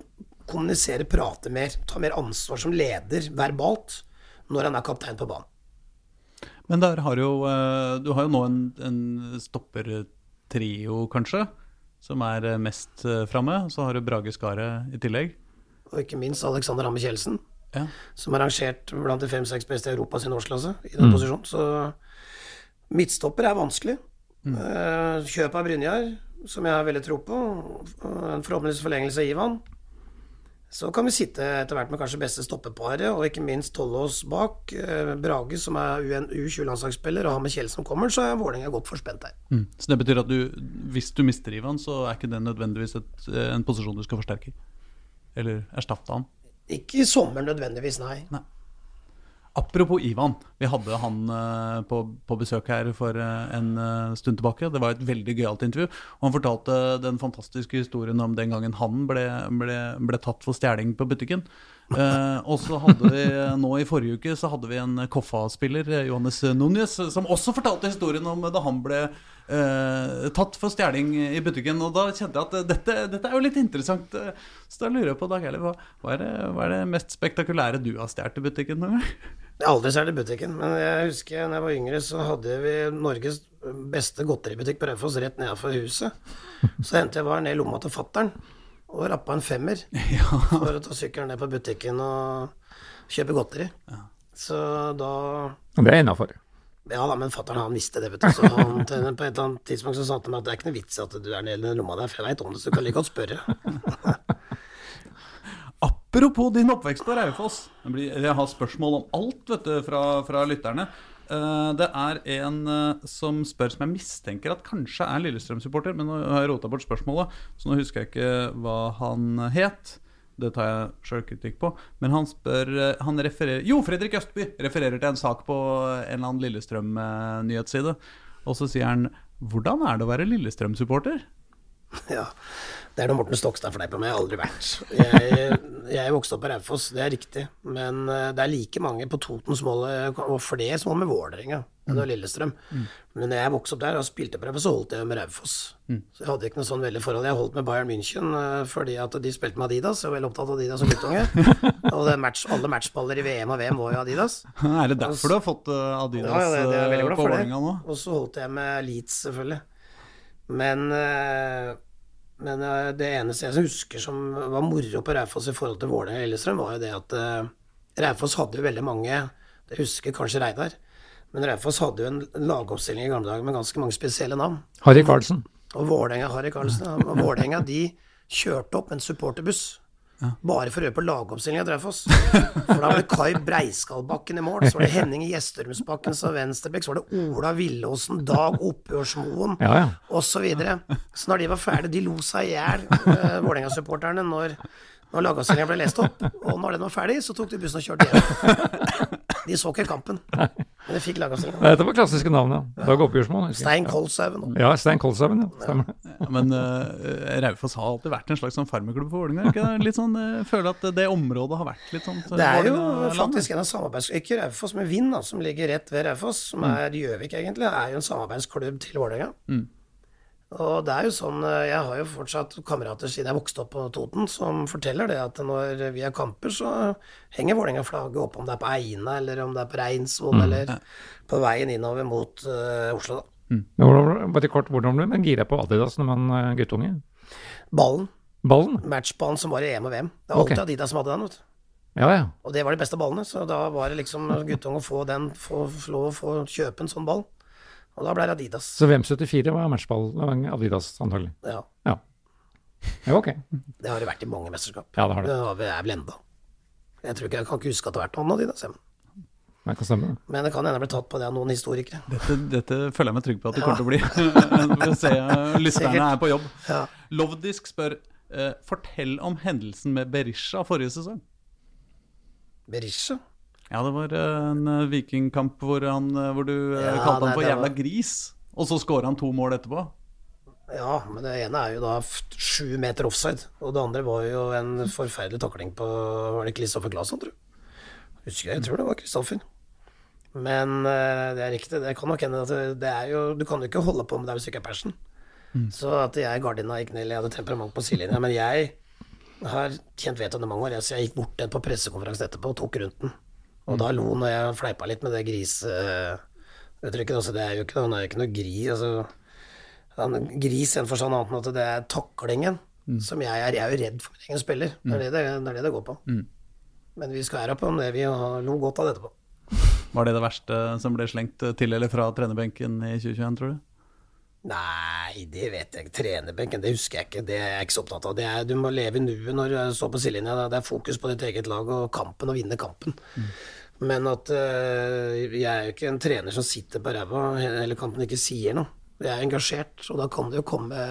kommunisere, prate mer, ta mer ansvar som leder verbalt når han er kaptein på banen. Men der har jo, eh, du har jo nå en, en stoppertrio, kanskje, som er eh, mest eh, framme. Så har du Brage Skaret i tillegg. Og ikke minst Alexander Hamme Kjeldsen. Ja. som er rangert blant de fem-seks beste i Europa sin årsklasse i den posisjonen. Så midtstopper er vanskelig. Mm. Kjøp av Brynjar, som jeg har veldig tro på, en forhåpentligvis forlengelse av Ivan. Så kan vi sitte etter hvert med kanskje beste stoppeparet, og ikke minst Tollås bak. Eh, Brage, som er UN U20-landslagsspiller, og har med Kjell som kommer, så er Vålerenga godt forspent der. Mm. Så det betyr at du, hvis du mister Ivan, så er ikke det nødvendigvis et, eh, en posisjon du skal forsterke? Eller erstatte han? Ikke i sommer nødvendigvis, nei. Apropos Ivan. Vi hadde han eh, på, på besøk her for eh, en eh, stund tilbake. Det var et veldig gøyalt intervju. Og han fortalte den fantastiske historien om den gangen han ble, ble, ble tatt for stjeling på butikken. Og så hadde vi nå i forrige uke så hadde vi en Koffa-spiller, Johannes Núñez, som også fortalte historien om da han ble tatt for stjeling i butikken. Og da kjente jeg at dette, dette er jo litt interessant. Så da lurer jeg på, Dag Erle, hva, hva, hva er det mest spektakulære du har stjålet i butikken? noen? Aldri særlig i butikken, men jeg husker da jeg var yngre, så hadde vi Norges beste godteributikk på Raufoss rett nedenfor huset. Så hendte jeg var ned i lomma til fattern og rappa en femmer for å ta sykkelen ned på butikken og kjøpe godteri. Så da det er innafor. Ja da, men fattern han visste det, vet du. Så han, på et eller annet tidspunkt så sa han til meg at det er ikke noe vits i at du er nede i lomma der, for jeg veit om det, så du kan like godt spørre. Apropos din oppvekst på Raufoss. Jeg har spørsmål om alt vet du, fra, fra lytterne. Eh, Det er en eh, som spør, som jeg mistenker at kanskje er Lillestrøm-supporter, men nå har jeg rota bort spørsmålet, så nå husker jeg ikke hva han het. Det tar jeg sjølkritikk på. Men han spør eh, Han refererer Jo, Fredrik Østby refererer til en sak på en eller annen Lillestrøm-nyhetsside. Og så sier han Hvordan er det å være Lillestrøm-supporter? Ja, det er noe Morten Stokstad fleiper med, jeg har aldri vært. Jeg, jeg vokste opp på Raufoss, det er riktig. Men eh, det er like mange på Toten som og flere som holder med Vålerenga Det var Lillestrøm. Men når jeg vokste opp der og spilte på Raufoss, så holdt jeg med Raufoss. Så jeg hadde ikke noe sånn veldig forhold. Jeg holdt med Bayern München eh, fordi at de spilte med Adidas. Jeg var veldig opptatt av Adidas som guttunge. Og match, alle matchballer i VM og VM var jo Adidas. Er det derfor du har fått eh, Adidas Ja, ja, det, det på. Vålerenga nå? Og så holdt jeg med Leeds, selvfølgelig. Men, eh, men eh, det eneste jeg husker som var moro på Raufoss i forhold til Vålerenga og Lillestrøm, var jo det at eh, Raufoss hadde jo veldig mange Det husker kanskje Reidar. Men Raufoss hadde jo en lagoppstilling i gamle dager med ganske mange spesielle navn. Harry Karlsen. Og Vålerenga, Harry Karlsen, og Vålerenga de kjørte opp en supporterbuss. Bare for å høre på lagoppstillingen i Draufoss. For da var det Kai Breiskallbakken i mål, så var det Henning Gjesterumsbakken som venstrebekk, så var det Ola Villåsen, Dag Oppgjørsmoen Ja, ja. osv. Så, videre. så når de var ferdige, de lo seg i hjel, uh, Vålerenga-supporterne, når, når lagoppstillinga ble lest opp. Og når den var ferdig, så tok de bussen og kjørte hjem. De så ikke kampen, men de fikk lagavstillingen. Dette var klassiske navn, ja. Dag Oppgjørsmoen. Stein Kolshaugen. Ja, Stein Kolshaugen, ja. Stemmer. Ja, Men uh, Raufoss har alltid vært en slags sånn farmerklubb for Vålerenga. Litt sånn, uh, føler at det området har vært litt sånn så Det er jo faktisk en av. Ikke Raufoss, men Vind, da, som ligger rett ved Raufoss, som er Gjøvik egentlig, er jo en samarbeidsklubb til Vålerenga. Mm. Og det er jo sånn eh, Jeg har jo fortsatt kamerater siden jeg vokste opp på Toten, som forteller det at når vi har kamper, så henger Vålerenga-flagget oppe, om det er på Eina, eller om det er på Reinsvoll, eller på veien innover mot uh, Oslo, da. Men hvordan- Bare kort, hvordan ble man gira på Adidas når man er guttunge? Ballen. Ballen? Matchballen som var i EM og VM. Det var alltid alltid Adidas som hadde den, vet du. Ja, ja. Og det var de beste ballene, så da var det liksom guttunge å få den, få, få lov å få kjøpe en sånn ball. Og da ble det Adidas. Så VM74 var matchball, det var Adidas antagelig. Ja. Ja. ja, ok. Det har det vært i mange mesterskap. Ja, det har det. Det har er vel enda. Jeg tror ikke, jeg kan ikke huske at det har vært noen Adidas. Men, Det kan stemme. men det kan hende bli tatt på det av noen historikere. Dette, dette føler jeg meg trygg på at det kommer til å bli. Se, Lytterne er på jobb. Ja. Lovdisk spør uh, Fortell om hendelsen med Berisha forrige sesong. Berisha. Ja, det var uh, en uh, vikingkamp hvor, han, uh, hvor du Ja, kalte han for jævla var- gris. Og så skåra han to mål etterpå. Ja, men det ene er jo da sju meter offside. Og det andre var jo en forferdelig takling på Var det Kristoffer Glasson, tror du? Husker jeg, jeg tror det var Kristoffer. Men eh, det er riktig, det kan nok hende at det, er jo Du kan jo ikke holde på med det hvis du ikke er passion. Så at jeg Gardina gikk ned, jeg hadde temperament på sidelinja. Men jeg har tjent vet under mange år, jeg, så jeg gikk bort til på pressekonferansen etterpå og tok rundt den. Og da lo når jeg fleipa litt med det grisuttrykket. Altså, det er jo ikke, han er jo ikke noe gri. Altså, han, gris i en forstand annet enn at det er taklingen som jeg er. Jeg er jo redd for min egen spiller. Det er det det, det, er det, det går på. Men vi skal være på om det. Vi har- lo godt av det etterpå. Var det det verste som ble slengt til eller fra trenerbenken i 2021, tror du? Nei, det vet jeg ikke. Trenerbenken, det husker jeg ikke. Det er jeg ikke så opptatt av. Det er, du må leve i nuet når du står på sidelinja. Det er fokus på ditt eget lag og kampen, og vinne kampen. Men at uh, jeg er jo ikke en trener som sitter på ræva hele kampen og ikke sier noe. Jeg er engasjert, og da kan det jo komme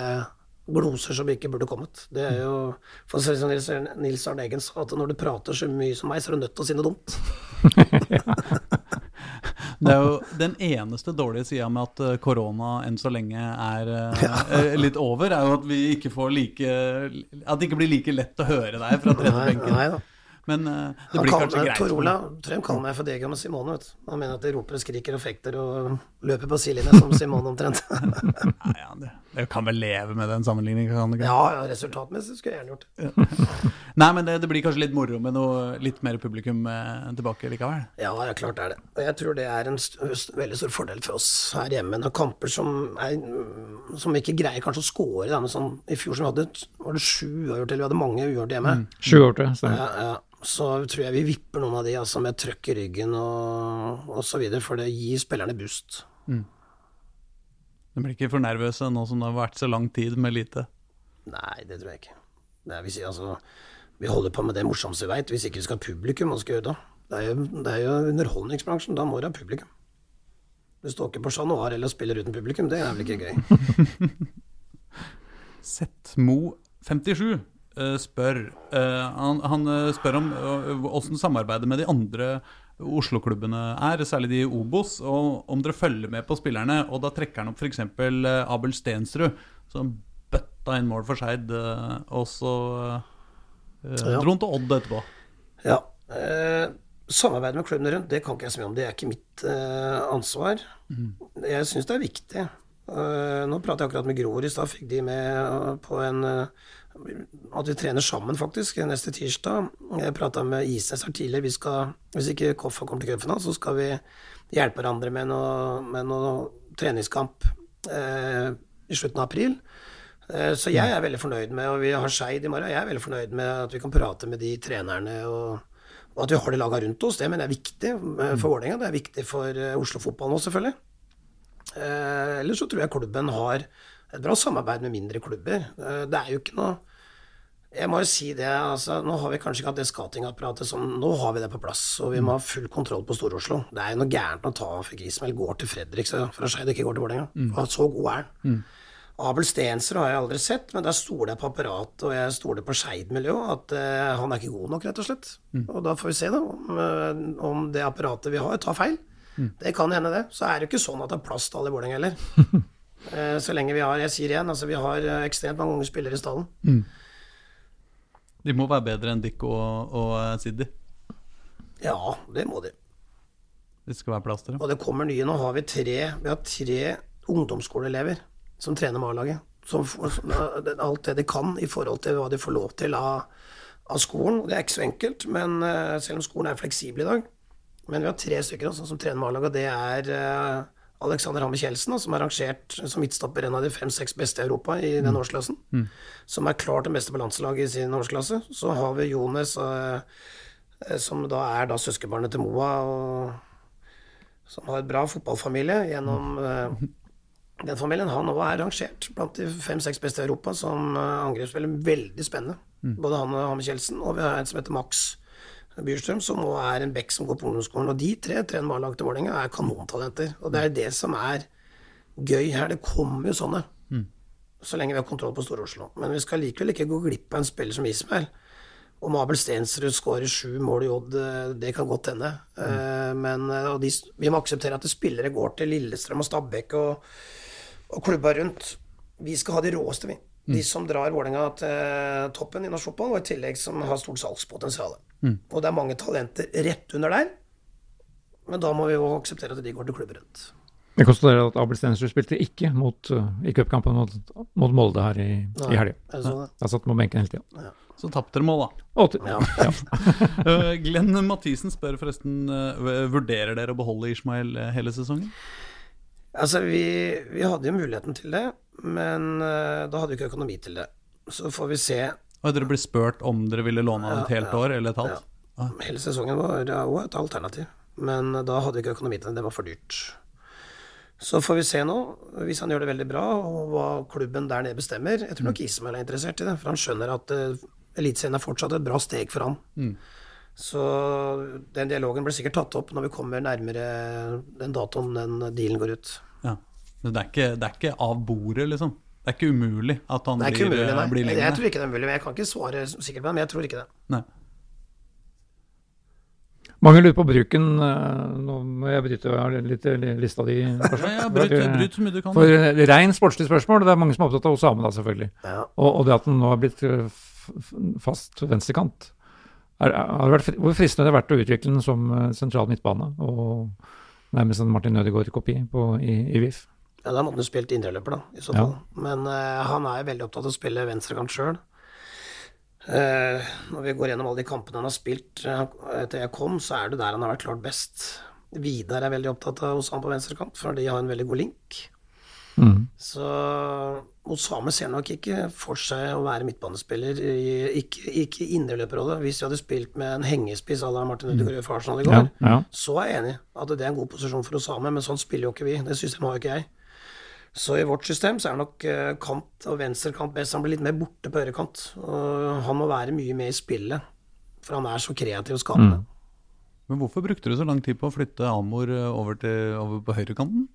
gloser som ikke burde kommet. Det er jo For som Nils, Nils Arne Eggen sa, at når du prater så mye som meg, så er du nødt til å si noe dumt. Det er jo den eneste dårlige sida med at uh, korona enn så lenge er uh, uh, litt over, er jo at vi ikke får like At det ikke blir like lett å høre deg fra da. Men uh, det blir kanskje greit. Tor for Ola Trøim kaller meg for Dega med Simone. Vet. Han mener at de roper og skriker og fekter og løper på sidelinja som Simone omtrent. Nei, ja, det, det kan vel leve med den sammenligningen, ja, ja, resultatmessig skulle jeg gjerne gjort det. Nei, men det, det blir kanskje litt moro med noe litt mer publikum eh, tilbake likevel. Ja, ja, klart er det. Og jeg tror det er en st st veldig stor fordel for oss her hjemme. Når kamper som, er, som vi ikke greier kanskje å score da, men sånn, I fjor som vi hadde, var det sju uavgjort, eller vi hadde mange uavgjort hjemme. Sju år til, stemmer. Ja, ja. Så tror jeg vi vipper noen av de altså, med trøkk i ryggen og, og så videre, for det gir spillerne boost. De blir ikke for nervøse nå som det har vært så lang tid med lite. Nei, det tror jeg ikke. Det er, vi, sier, altså, vi holder på med det morsomste vi veit. Hvis ikke vi skal ha publikum, hva skal gjøre da? Det er, jo, det er jo underholdningsbransjen. Da må du ha publikum. Du står ikke på Chat Noir eller spiller uten publikum. Det er vel ikke gøy. Setmo57 eh, spør eh, han, han eh, spør om åssen samarbeidet med de andre Oslo-klubbene er, særlig de i Obos, og om dere følger med på spillerne. Og da trekker han opp f.eks. Abel Stensrud, som bøtta inn mål for Skeid, og så Ja. dro han til Odd etterpå. Ja. Eh, samarbeid med klubbene rundt, det kan ikke jeg så mye om. Det er ikke mitt eh, ansvar. Jeg syns det er viktig. Uh, nå pratet jeg akkurat med Gror i stad. Fikk de med eh, på en uh, At vi trener sammen, faktisk, neste tirsdag. Jeg prata med Isnes her tidligere. Vi skal, hvis ikke Koffa kommer til cupfinalen, så skal vi hjelpe hverandre med noe, med noe treningskamp uh, i slutten av april. Eh, Så jeg er veldig fornøyd med, og vi har Skeid i morgen, jeg er veldig fornøyd med at vi kan prate med de trenerne, og, og at vi har de laga rundt oss. Det mener jeg er viktig eh, for Vålerenga. Det er viktig for eh, Oslo-fotball nå, selvfølgelig. Eh, ellers så tror jeg klubben har et bra samarbeid med mindre klubber. Det er jo ikke noe Jeg må jo si det, altså, nå har vi kanskje ikke hatt det skatingapparatet som Nå har vi det på plass, og vi må ha full kontroll på Stor-Oslo. Det er jo noe gærent å ta for Grismel går til Fredrik så fra Skeid ikke går til Vålerenga. Mm. Så god er han. Abel Stensrud har jeg aldri sett, men der stoler jeg på apparatet, og jeg stoler på Skeid-miljøet. At uh, han er ikke god nok, rett og slett. Mm. Og da får vi se, da, om, uh, om det apparatet vi har, tar feil. Mm. Det kan hende, det. Så er det jo ikke sånn at det er plass til alle i Vålerenga heller. uh, så lenge vi har Jeg sier igjen, altså vi har ekstremt mange unge spillere i stallen. Mm. De må være bedre enn Dick og, og Siddi? Ja, det må de. Det skal være plass til det. Og det kommer nye. Nå har vi tre, vi har tre ungdomsskoleelever som trener med A-laget. alt det de kan i forhold til hva de får lov til av, av skolen. Det er ikke så enkelt, men uh, selv om skolen er fleksibel i dag. Men vi har tre stykker også, som trener med og det er uh, Alexander Hammer Kjeldsen, som er rangert som midtstopper en av de fem-seks beste i Europa i den mm. årsklassen. Mm. Som er klart det beste på landslaget i sin årsklasse. Så har vi Jones, uh, som da er da søskenbarnet til Moa, og som har et bra fotballfamilie gjennom uh, den familien han òg er rangert blant de fem-seks beste i Europa som uh, angrepsspiller. Veldig spennende. Mm. Både han og Hammer Kjeldsen. Og vi har en som heter Max Byrstrøm, som òg er en bekk som går på ungdomsskolen. Og de tre trener barnelag til Vålerenga, er kanontalenter. Og det er det som er gøy her. Det kommer jo sånne. Mm. Så lenge vi har kontroll på Stor-Oslo. Men vi skal likevel ikke gå glipp av en spiller som Ismael. Om Abel Stensrud skårer sju mål i Odd, eh, det kan godt hende. Mm. Uh, men de, vi må akseptere at spillere går til Lillestrøm og Stabæk og og klubba rundt. Vi skal ha de råeste, vi. De mm. som drar Vålerenga til toppen i norsk fotball, og i tillegg som har stort salgspotensial. Mm. Og det er mange talenter rett under der, men da må vi jo akseptere at de går til klubber rundt. Jeg konstaterer at Abel Stensrud spilte ikke mot, uh, i cupkampen mot, mot, Molde her i, Nei, i helga. Jeg satt på benken hele tida. Ja. Så tapte dere mål, da. Ja. uh, Glenn Mathisen spør forresten uh, Vurderer dere å beholde Ishmael hele sesongen? Altså, vi, vi, hadde jo muligheten til det, men uh, da hadde vi ikke økonomi til det. Så får vi se. Og dere ble spurt om dere ville låne ja, et helt ja, år eller et halvt? Ja. Hele sesongen var òg et alternativ, men da hadde vi ikke økonomi til det. Det var for dyrt. Så får vi se nå, hvis han gjør det veldig bra, og hva klubben der nede bestemmer. Jeg tror nok Ismail Ismael er interessert i det, for han skjønner at uh, Eliteserien er fortsatt et bra steg for han. Mm. Så den dialogen blir sikkert tatt opp når vi kommer nærmere den datoen den dealen går ut. Ja. Men det er, ikke, det er ikke av bordet, liksom? Det er ikke umulig at han blir, umulig, nei. blir lengre? Jeg tror ikke det er umulig. Jeg kan ikke svare sikkert på det, men jeg tror ikke det. Nei. Mange lurer på bruken eh, Nå må jeg bryte litt lista di. Ja, bryt, bryt så mye du kan. For rein sportslig spørsmål, det er mange som er opptatt av Osame, da, selvfølgelig. Ja. Og, og, det at han nå har blitt eh, fast venstrekant. Er, vært, hvor fristende det har vært å utvikle den som eh, sentral midtbane, og nærmest en Martin Ødegaard-kopi i, i VIF? Ja, Da måtte han spilt indreløper, da, i så fall. Ja. Men uh, han er veldig opptatt av å spille venstrekant sjøl. Uh, eh, når vi går gjennom alle de kampene han har spilt uh, etter jeg kom, så er det der han har vært klart best. Vidar er veldig opptatt av hos han på venstrekant, for de har en veldig god link. Mm. Så Osame ser nok ikke for seg å være midtbanespiller, ikke, ikke indreløperrolle. Hvis vi hadde spilt med en hengespiss à la Martin Ødegaard for Arsenal i går, ja, ja. så er jeg enig at det er en god posisjon for Osame, men sånn spiller jo ikke vi. Det systemet har jo ikke jeg. Så i vårt system så er nok eh, kant og venstrekant best. Han blir litt mer borte på høyrekant. Han må være mye med i spillet, for han er så kreativ og skapende. Mm. Men hvorfor brukte du så lang tid på å flytte Amor eh, over, til, over på høyrekanten?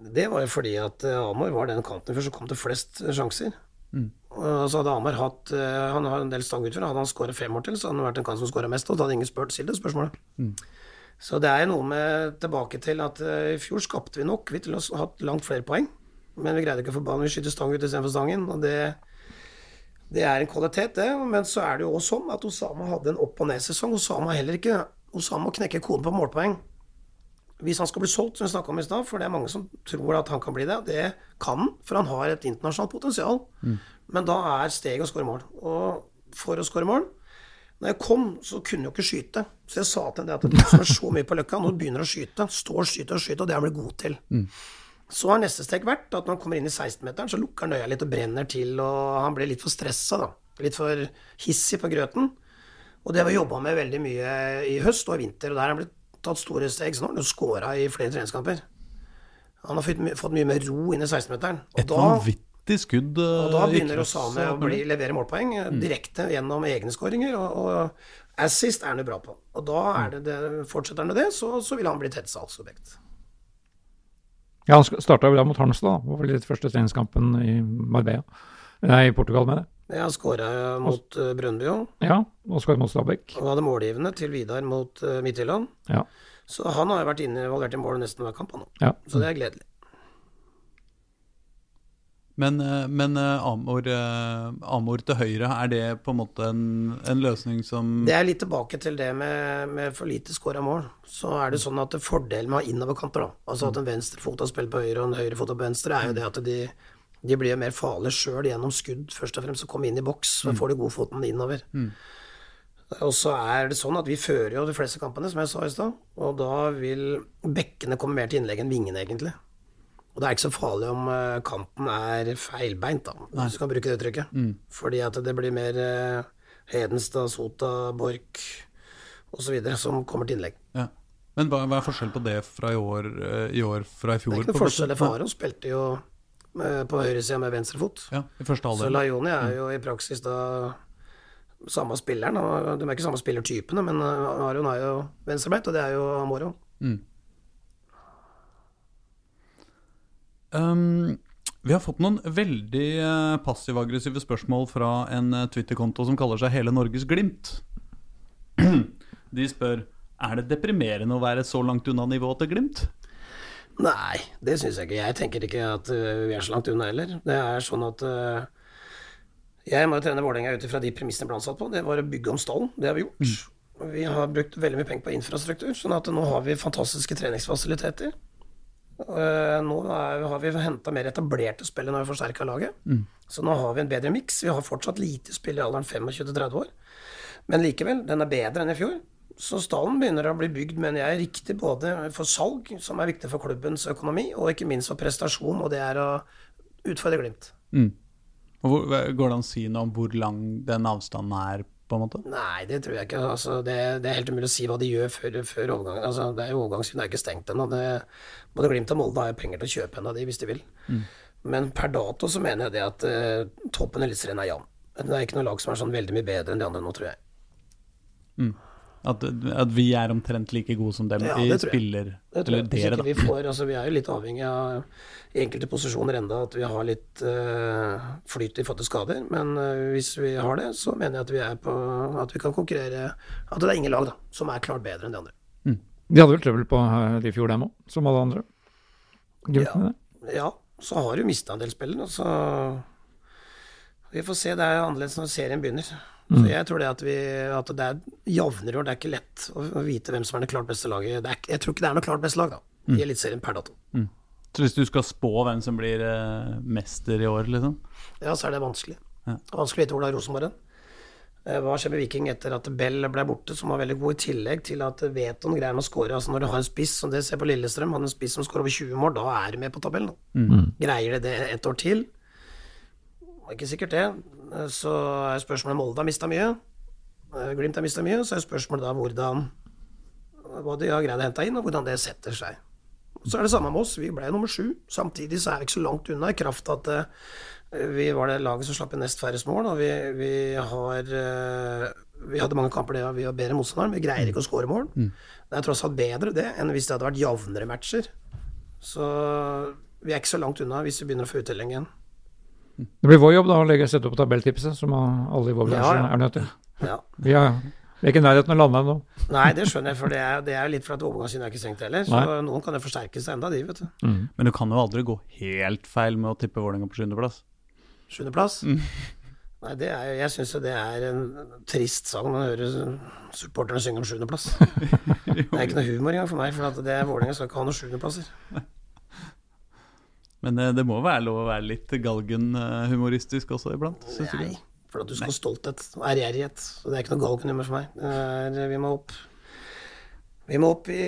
Det var jo fordi at eh, Amar var den kanten som kom til flest sjanser. Mm. Og så hadde Amar hatt eh, Han har en del stangutfører. Hadde han skåret fem år til, så hadde han vært den kant som skåra mest. Og da hadde ingen spurt stilt det spørsmålet. Mm. Så det er noe med tilbake til at i fjor skapte vi nok vi til å ha hatt langt flere poeng. Men vi greide ikke å få ballen. Vi skyter stang ut istedenfor stangen. Og det, det er en kvalitet, det. Men så er det jo også sånn at Osama hadde en opp- og ned-sesong. Osama heller ikke Osama knekker koden på målpoeng hvis han skal bli solgt, som vi snakka om i stad, for det er mange som tror at han kan bli det. Det kan han, for han har et internasjonalt potensial. Mm. Men da er steget å skåre mål. Og for å skåre mål Når jeg kom, så kunne jeg jo ikke skyte. Så jeg sa til ham at du som er så mye på løkka, nå begynner å skyte. Står, og skyte og skyte, og det er han blitt god til. Mm. Så har neste steg vært at når han kommer inn i 16-meteren, så lukker han øya litt og brenner til, og han blir litt for stressa, da. Litt for hissig på grøten. Og det har vi jobba med veldig mye i høst og i vinter, og der har han blitt tatt store steg. Så nå har han jo skåra i flere treningskamper. Han har fått, fått mye mer ro inn i 16-meteren. Et vanvittig skudd. Og da eh, begynner Osame å bli, levere målpoeng eh, mm. direkte gjennom egne skåringer. Og, og, assist er han jo bra på. Og da er det, det fortsetter han med det, så, så vil han bli tett salgsobjekt. Ja, han starta da mot Harmstad, det var vel litt første treningskampen i Marbella. Nei, i Portugal, med det. Ja, skåra mot uh, Brøndby òg. Ja, og skåret mot Stabæk. Og hadde målgivende til Vidar mot uh, Midtjylland. Ja. Så han har jo vært involvert i mål nesten hver kamp, han òg. Ja. Så det er gledelig. Men, eh, men Amor, Amor, til høyre, er det på en måte en, en løsning som Det er litt tilbake til det med, med for lite scora mål. Så er det sånn at fordelen med å ha innoverkanter, da, altså at en venstrefot har spilt på høyre og en høyrefot på venstre, er jo det at de de blir jo mer farlige sjøl gjennom skudd, først og fremst, å komme inn i boks. Så får de godfoten innover. Mm. Og så er det sånn at vi fører jo de fleste kampene, som jeg sa i stad. Og da vil bekkene komme mer til innlegg enn vingene, egentlig. Og det er ikke så farlig om uh, kanten er feilbeint, da, hvis du kan bruke det uttrykket. Mm. Fordi at det blir mer uh, Hedenstad, Sota, Borch osv. som kommer til innlegg. Ja. Men hva, hva, er forskjellen på det fra i år, uh, i år fra i fjor? Det er ikke noe forskjell. Faren spilte jo på høyresida med venstrefot. Ja, i første halvdel. Så Laioni er jo i praksis da samme spilleren. De er ikke samme spillertypene, men Aron er jo venstrebeint, og det er jo Amoro. Mm. Um, vi har fått noen veldig uh, passiv-aggressive spørsmål fra en uh, Twitter-konto som kaller seg Hele Norges Glimt. De spør er det deprimerende å være så langt unna nivået til Glimt. Nei, det syns jeg ikke. Jeg tenker ikke at uh, vi er så langt unna heller. Det er sånn at uh, Jeg må jo trene Vålerenga ut ifra de premissene jeg ble ansatt på. Det var å bygge om stallen. Det har vi gjort. Mm. Vi har brukt veldig mye penger på infrastruktur, sånn at nå har vi fantastiske treningsfasiliteter. Uh, nå har vi henta mer etablerte spillere når vi har forsterka laget. Mm. Så nå har vi en bedre miks. Vi har fortsatt lite spillere i alderen 25-30 år. Men likevel, den er bedre enn i fjor. Så stallen begynner å bli bygd, mener jeg, riktig både for salg, som er viktig for klubbens økonomi, og ikke minst for prestasjon, og det er å utfordre Glimt. Mm. Hvor, går det an å si noe om hvor lang den avstanden er? på en måte? Nei, det tror jeg ikke. Altså, det, det, er helt umulig å si hva de gjør før, før overgangen. Altså, det er jo Overgangsvinduet er ikke stengt ennå. Både Glimt og Molde har penger til å kjøpe en av de hvis de vil. Mm. Men per dato så mener jeg det at uh, toppen i Eliteserien er jevn. Det er ikke noe lag som er sånn veldig mye bedre enn de andre nå, tror jeg. Mm. At, at, vi er omtrent like gode som dem ja, i spiller Det tror jeg. Eller dere, Vi, får, altså, vi er jo litt avhengig av i enkelte posisjoner enda at vi har litt uh, flyt i forhold til skader. Men uh, hvis vi har det, så mener jeg at vi er på At vi kan konkurrere At det er ingen lag da, som er klart bedre enn de andre. Mm. De hadde vel trøbbel på de i fjor, dem òg, som alle andre? Ja, ja, så har du mista en del spillere. Så vi får se. Det er annerledes når serien begynner. Så mm. jeg tror det at, vi, at det er jevnere år. Det er ikke lett å, å, vite hvem som er det klart beste laget. Er, jeg tror ikke det er noe klart beste lag da, mm. i Eliteserien per dato. Mm. Så hvis du skal spå hvem som blir eh, mester i år, liksom? Ja, så er det vanskelig. Ja. Vanskelig å vite hvordan er Rosenborg hen. Eh, hva skjer med Viking etter at Bell ble borte, som var veldig god, i tillegg til at Veton greier å score. Altså når du har en spiss, som det ser på Lillestrøm, har en spiss som skårer over 20 mål, da er du med på tabellen. Mm. Greier de det et år til? Det er ikke sikkert det. Eh, så er spørsmålet Molde har mista mye. Eh, Glimt har mista mye. Så er spørsmålet da hvordan hva de har greid å hente inn, og hvordan det setter seg. Så er det samme med oss. Vi ble nummer sju. Samtidig så er vi ikke så langt unna, i kraft at uh, vi var det laget som slapp inn nest færrest mål. Og vi, vi har Vi hadde mange kamper der vi var bedre motstandere, men vi greier ikke å skåre mål. Mm. Det er tross alt bedre det enn hvis det hadde vært jevnere matcher. Så vi er ikke så langt unna hvis vi begynner å få uttelling igjen. Det blir vår jobb da å legge sette opp tabelltipset, som alle i vår bransje ja, ja. er nødt til. Ja. Vi, er, vi er ikke i nærheten av å lande ennå. Nei, det skjønner jeg, for det er, det er litt for at overgangssynet er ikke stengt heller. Så Nei. noen kan jo forsterke seg enda, de, vet du. Mm. Men du kan jo aldri gå helt feil med å tippe Vålerenga på sjuendeplass. Sjuendeplass? Mm. Nei, det er, jeg syns jo det er en trist sang når man hører supporterne synge om sjuendeplass. det er ikke noe humor engang for meg, for det Vålerenga skal ikke ha noen sjuendeplasser. Men det, det, må være lov å være litt galgenhumoristisk også iblant? Synes Nei, for at du skal ha stolthet og ærgjerrighet. Så det er ikke noe galgenhumor for meg. Er, vi må opp Vi må opp i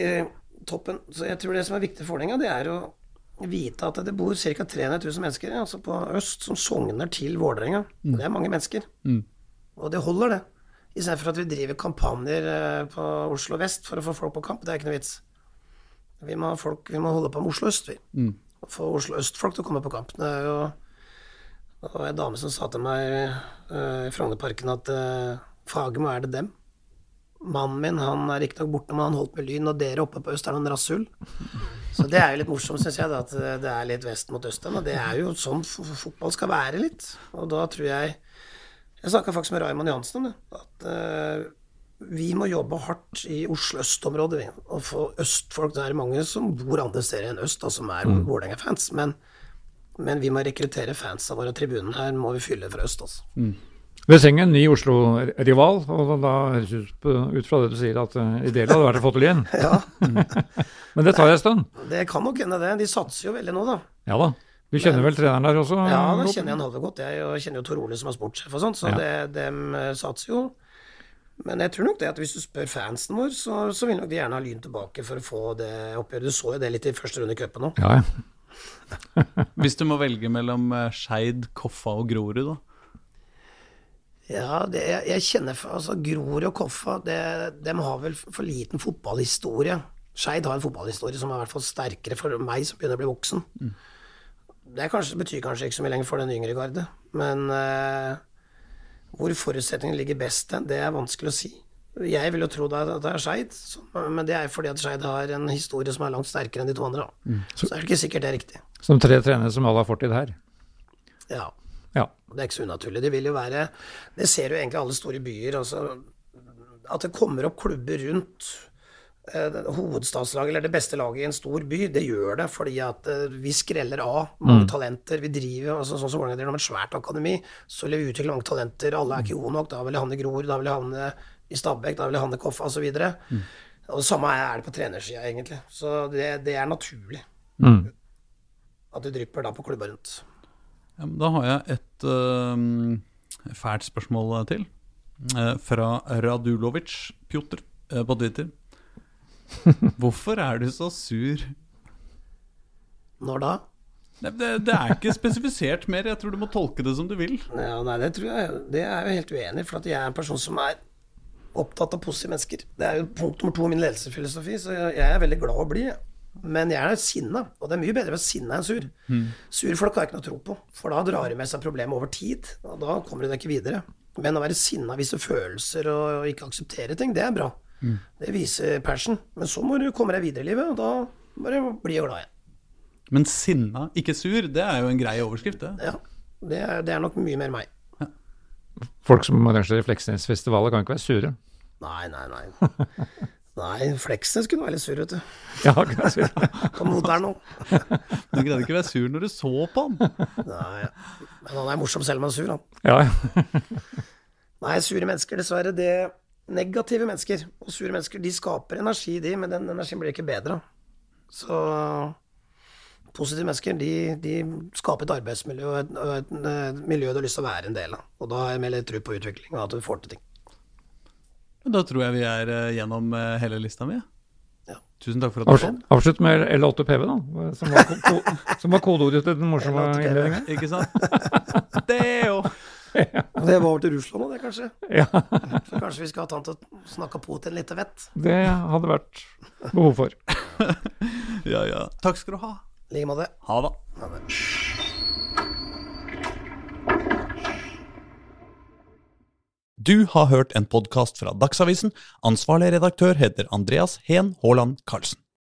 toppen. Så jeg tror det som er viktig for Vålerenga, det er å vite at det bor ca. 300 000 mennesker altså på øst som sogner til Vålerenga. Mm. Det er mange mennesker. Mm. Og det holder, det. Istedenfor at vi driver kampanjer eh, på Oslo vest for å få folk på kamp. Det er ikke noe vits. Vi må, folk, vi må holde på med Oslo øst, vi. Mm få Oslo øst-folk til å komme på kamp. Det er jo det var en dame som sa til meg uh, i Frognerparken at uh, Fagermo er det dem. Mannen min han er riktignok borte, men han holdt med Lyn, og dere oppe på øst er noen rasshull. Så det er jo litt morsomt, syns jeg, da, at det er litt vest mot øst. Og det er jo sånn fotball skal være litt. Og da tror jeg Jeg snakka faktisk med Raymond Johansen om det. At uh, vi må jobbe hardt i Oslo øst-området og få østfolk. Det er mange som bor andre steder enn øst, og som er mm. Vålerenga-fans. Men, men, vi må rekruttere fansa våre. Tribunen her må vi fylle fra øst, altså. Mm. Vi trenger ny Oslo-rival, og da høres det ut fra det du sier at uh, ideelt hadde vært å få til igjen. ja. Men det tar en stund? Det kan nok hende det. De satser jo veldig nå, da. Ja da. Du kjenner Men, vel treneren der også? Ja, da kjenner jeg han halve godt. Jeg, og kjenner jo Tor Ole som er sportssjef og sånt, så ja. det, de eh, satser jo. Men jeg tror nok det at hvis du spør fansen vår, så, så vil nok de gjerne ha Lyn tilbake for å få det oppgjøret. Du så jo det litt i første runde i cupen òg. Ja, ja. hvis du må velge mellom eh, Skeid, Koffa og Grorud, da? Ja, det, jeg kjenner altså Grorud og Koffa det, de har vel for liten fotballhistorie. Skeid har en fotballhistorie som er i hvert fall sterkere for meg som begynner å bli voksen. Mm. Det kanskje, betyr kanskje ikke så mye lenger for den yngre garde, men uh, hvor forutsetningene ligger best det er vanskelig å si. Jeg vil jo tro det er, Skeid, men det er fordi at Skeid har en historie som er langt sterkere enn de to andre. Mm. Så, så er det ikke sikkert det er riktig. Som tre trenere som alle har fortid her? Ja. Ja. Det er ikke så unaturlig. Det vil jo være Det ser jo egentlig alle store byer. Altså, at det kommer opp klubber rundt hovedstadslaget eller det beste laget i en stor by, det gjør det fordi at eh, vi skreller av mange mm. talenter. Vi driver altså, sånn som Vålerenga driver med et svært akademi, så vil vi utvikle mange talenter. Alle er ikke gode nok. Da vil jeg havne i Grorud, da vil jeg havne i Stabæk, da vil jeg havne i Koffa osv. Mm. Og det samme er det på trenersida, egentlig. Så det, det er naturlig. Mm. At det drypper da på klubba rundt. Ja, da har jeg et uh, fælt spørsmål til. Uh, fra Radulovic Pjotr uh, på Twitter. Hvorfor er du så sur? Når da? Det, det, er ikke spesifisert mer. Jeg tror du må tolke det som du vil. Ja, nei, det tror jeg Det er jeg helt uenig i. For jeg er en person som er opptatt av positive mennesker. Det er jo punkt nummer to i min ledelsesfilosofi, så jeg, er veldig glad å bli. Men jeg er sinna, og det er mye bedre å være sinna enn sur. Mm. Surfolk har jeg ikke noe tro på, for da drar de med seg problemet over tid. Og da kommer de ikke videre. Men å være sinna, vise følelser og ikke akseptere ting, det er bra. Mm. Det viser passion. Men så må du komme deg videre i livet, og da må du bli glad igjen. Men sinna, ikke sur, det er jo en grei overskrift, det. Ja. Det er, det er nok mye mer meg. Ja. Folk som arrangerer Fleksnesfestivaler, kan ikke være sure. Nei, nei, nei. Nei, Fleksnes kunne være litt sur, vet du. Ja, kanskje. være sur. Kom mot der nå. du greide ikke å være sur når du så på han. Nei, men han er morsom selv om han er sur, han. Ja, Nei, sure mennesker, dessverre. det Negative mennesker og sure mennesker de skaper energi, de, men den energien blir ikke bedre. Så positive mennesker de, de skaper et arbeidsmiljø og et, et, et, miljø du har lyst til å være en del av. Og da har jeg mer litt tro på utvikling og at du får til ting. Da tror jeg vi er uh, gjennom uh, hele lista mi. Ja. Tusen takk for at du kom. Avslutt med L8PV, da. Som var, ko kodeordet til den morsomme innledningen. Ikke sant? Det er jo ja. Det var over til Russland nå, det, kanskje? Ja. Så kanskje vi skal ha han til å snakke Putin litt vett? Det hadde vært behov for. ja, ja. Takk skal du ha. I like måte. Ha det. Ha det. Du har hørt en podkast fra Dagsavisen. Ansvarlig redaktør heter Andreas Heen Haaland Karlsen.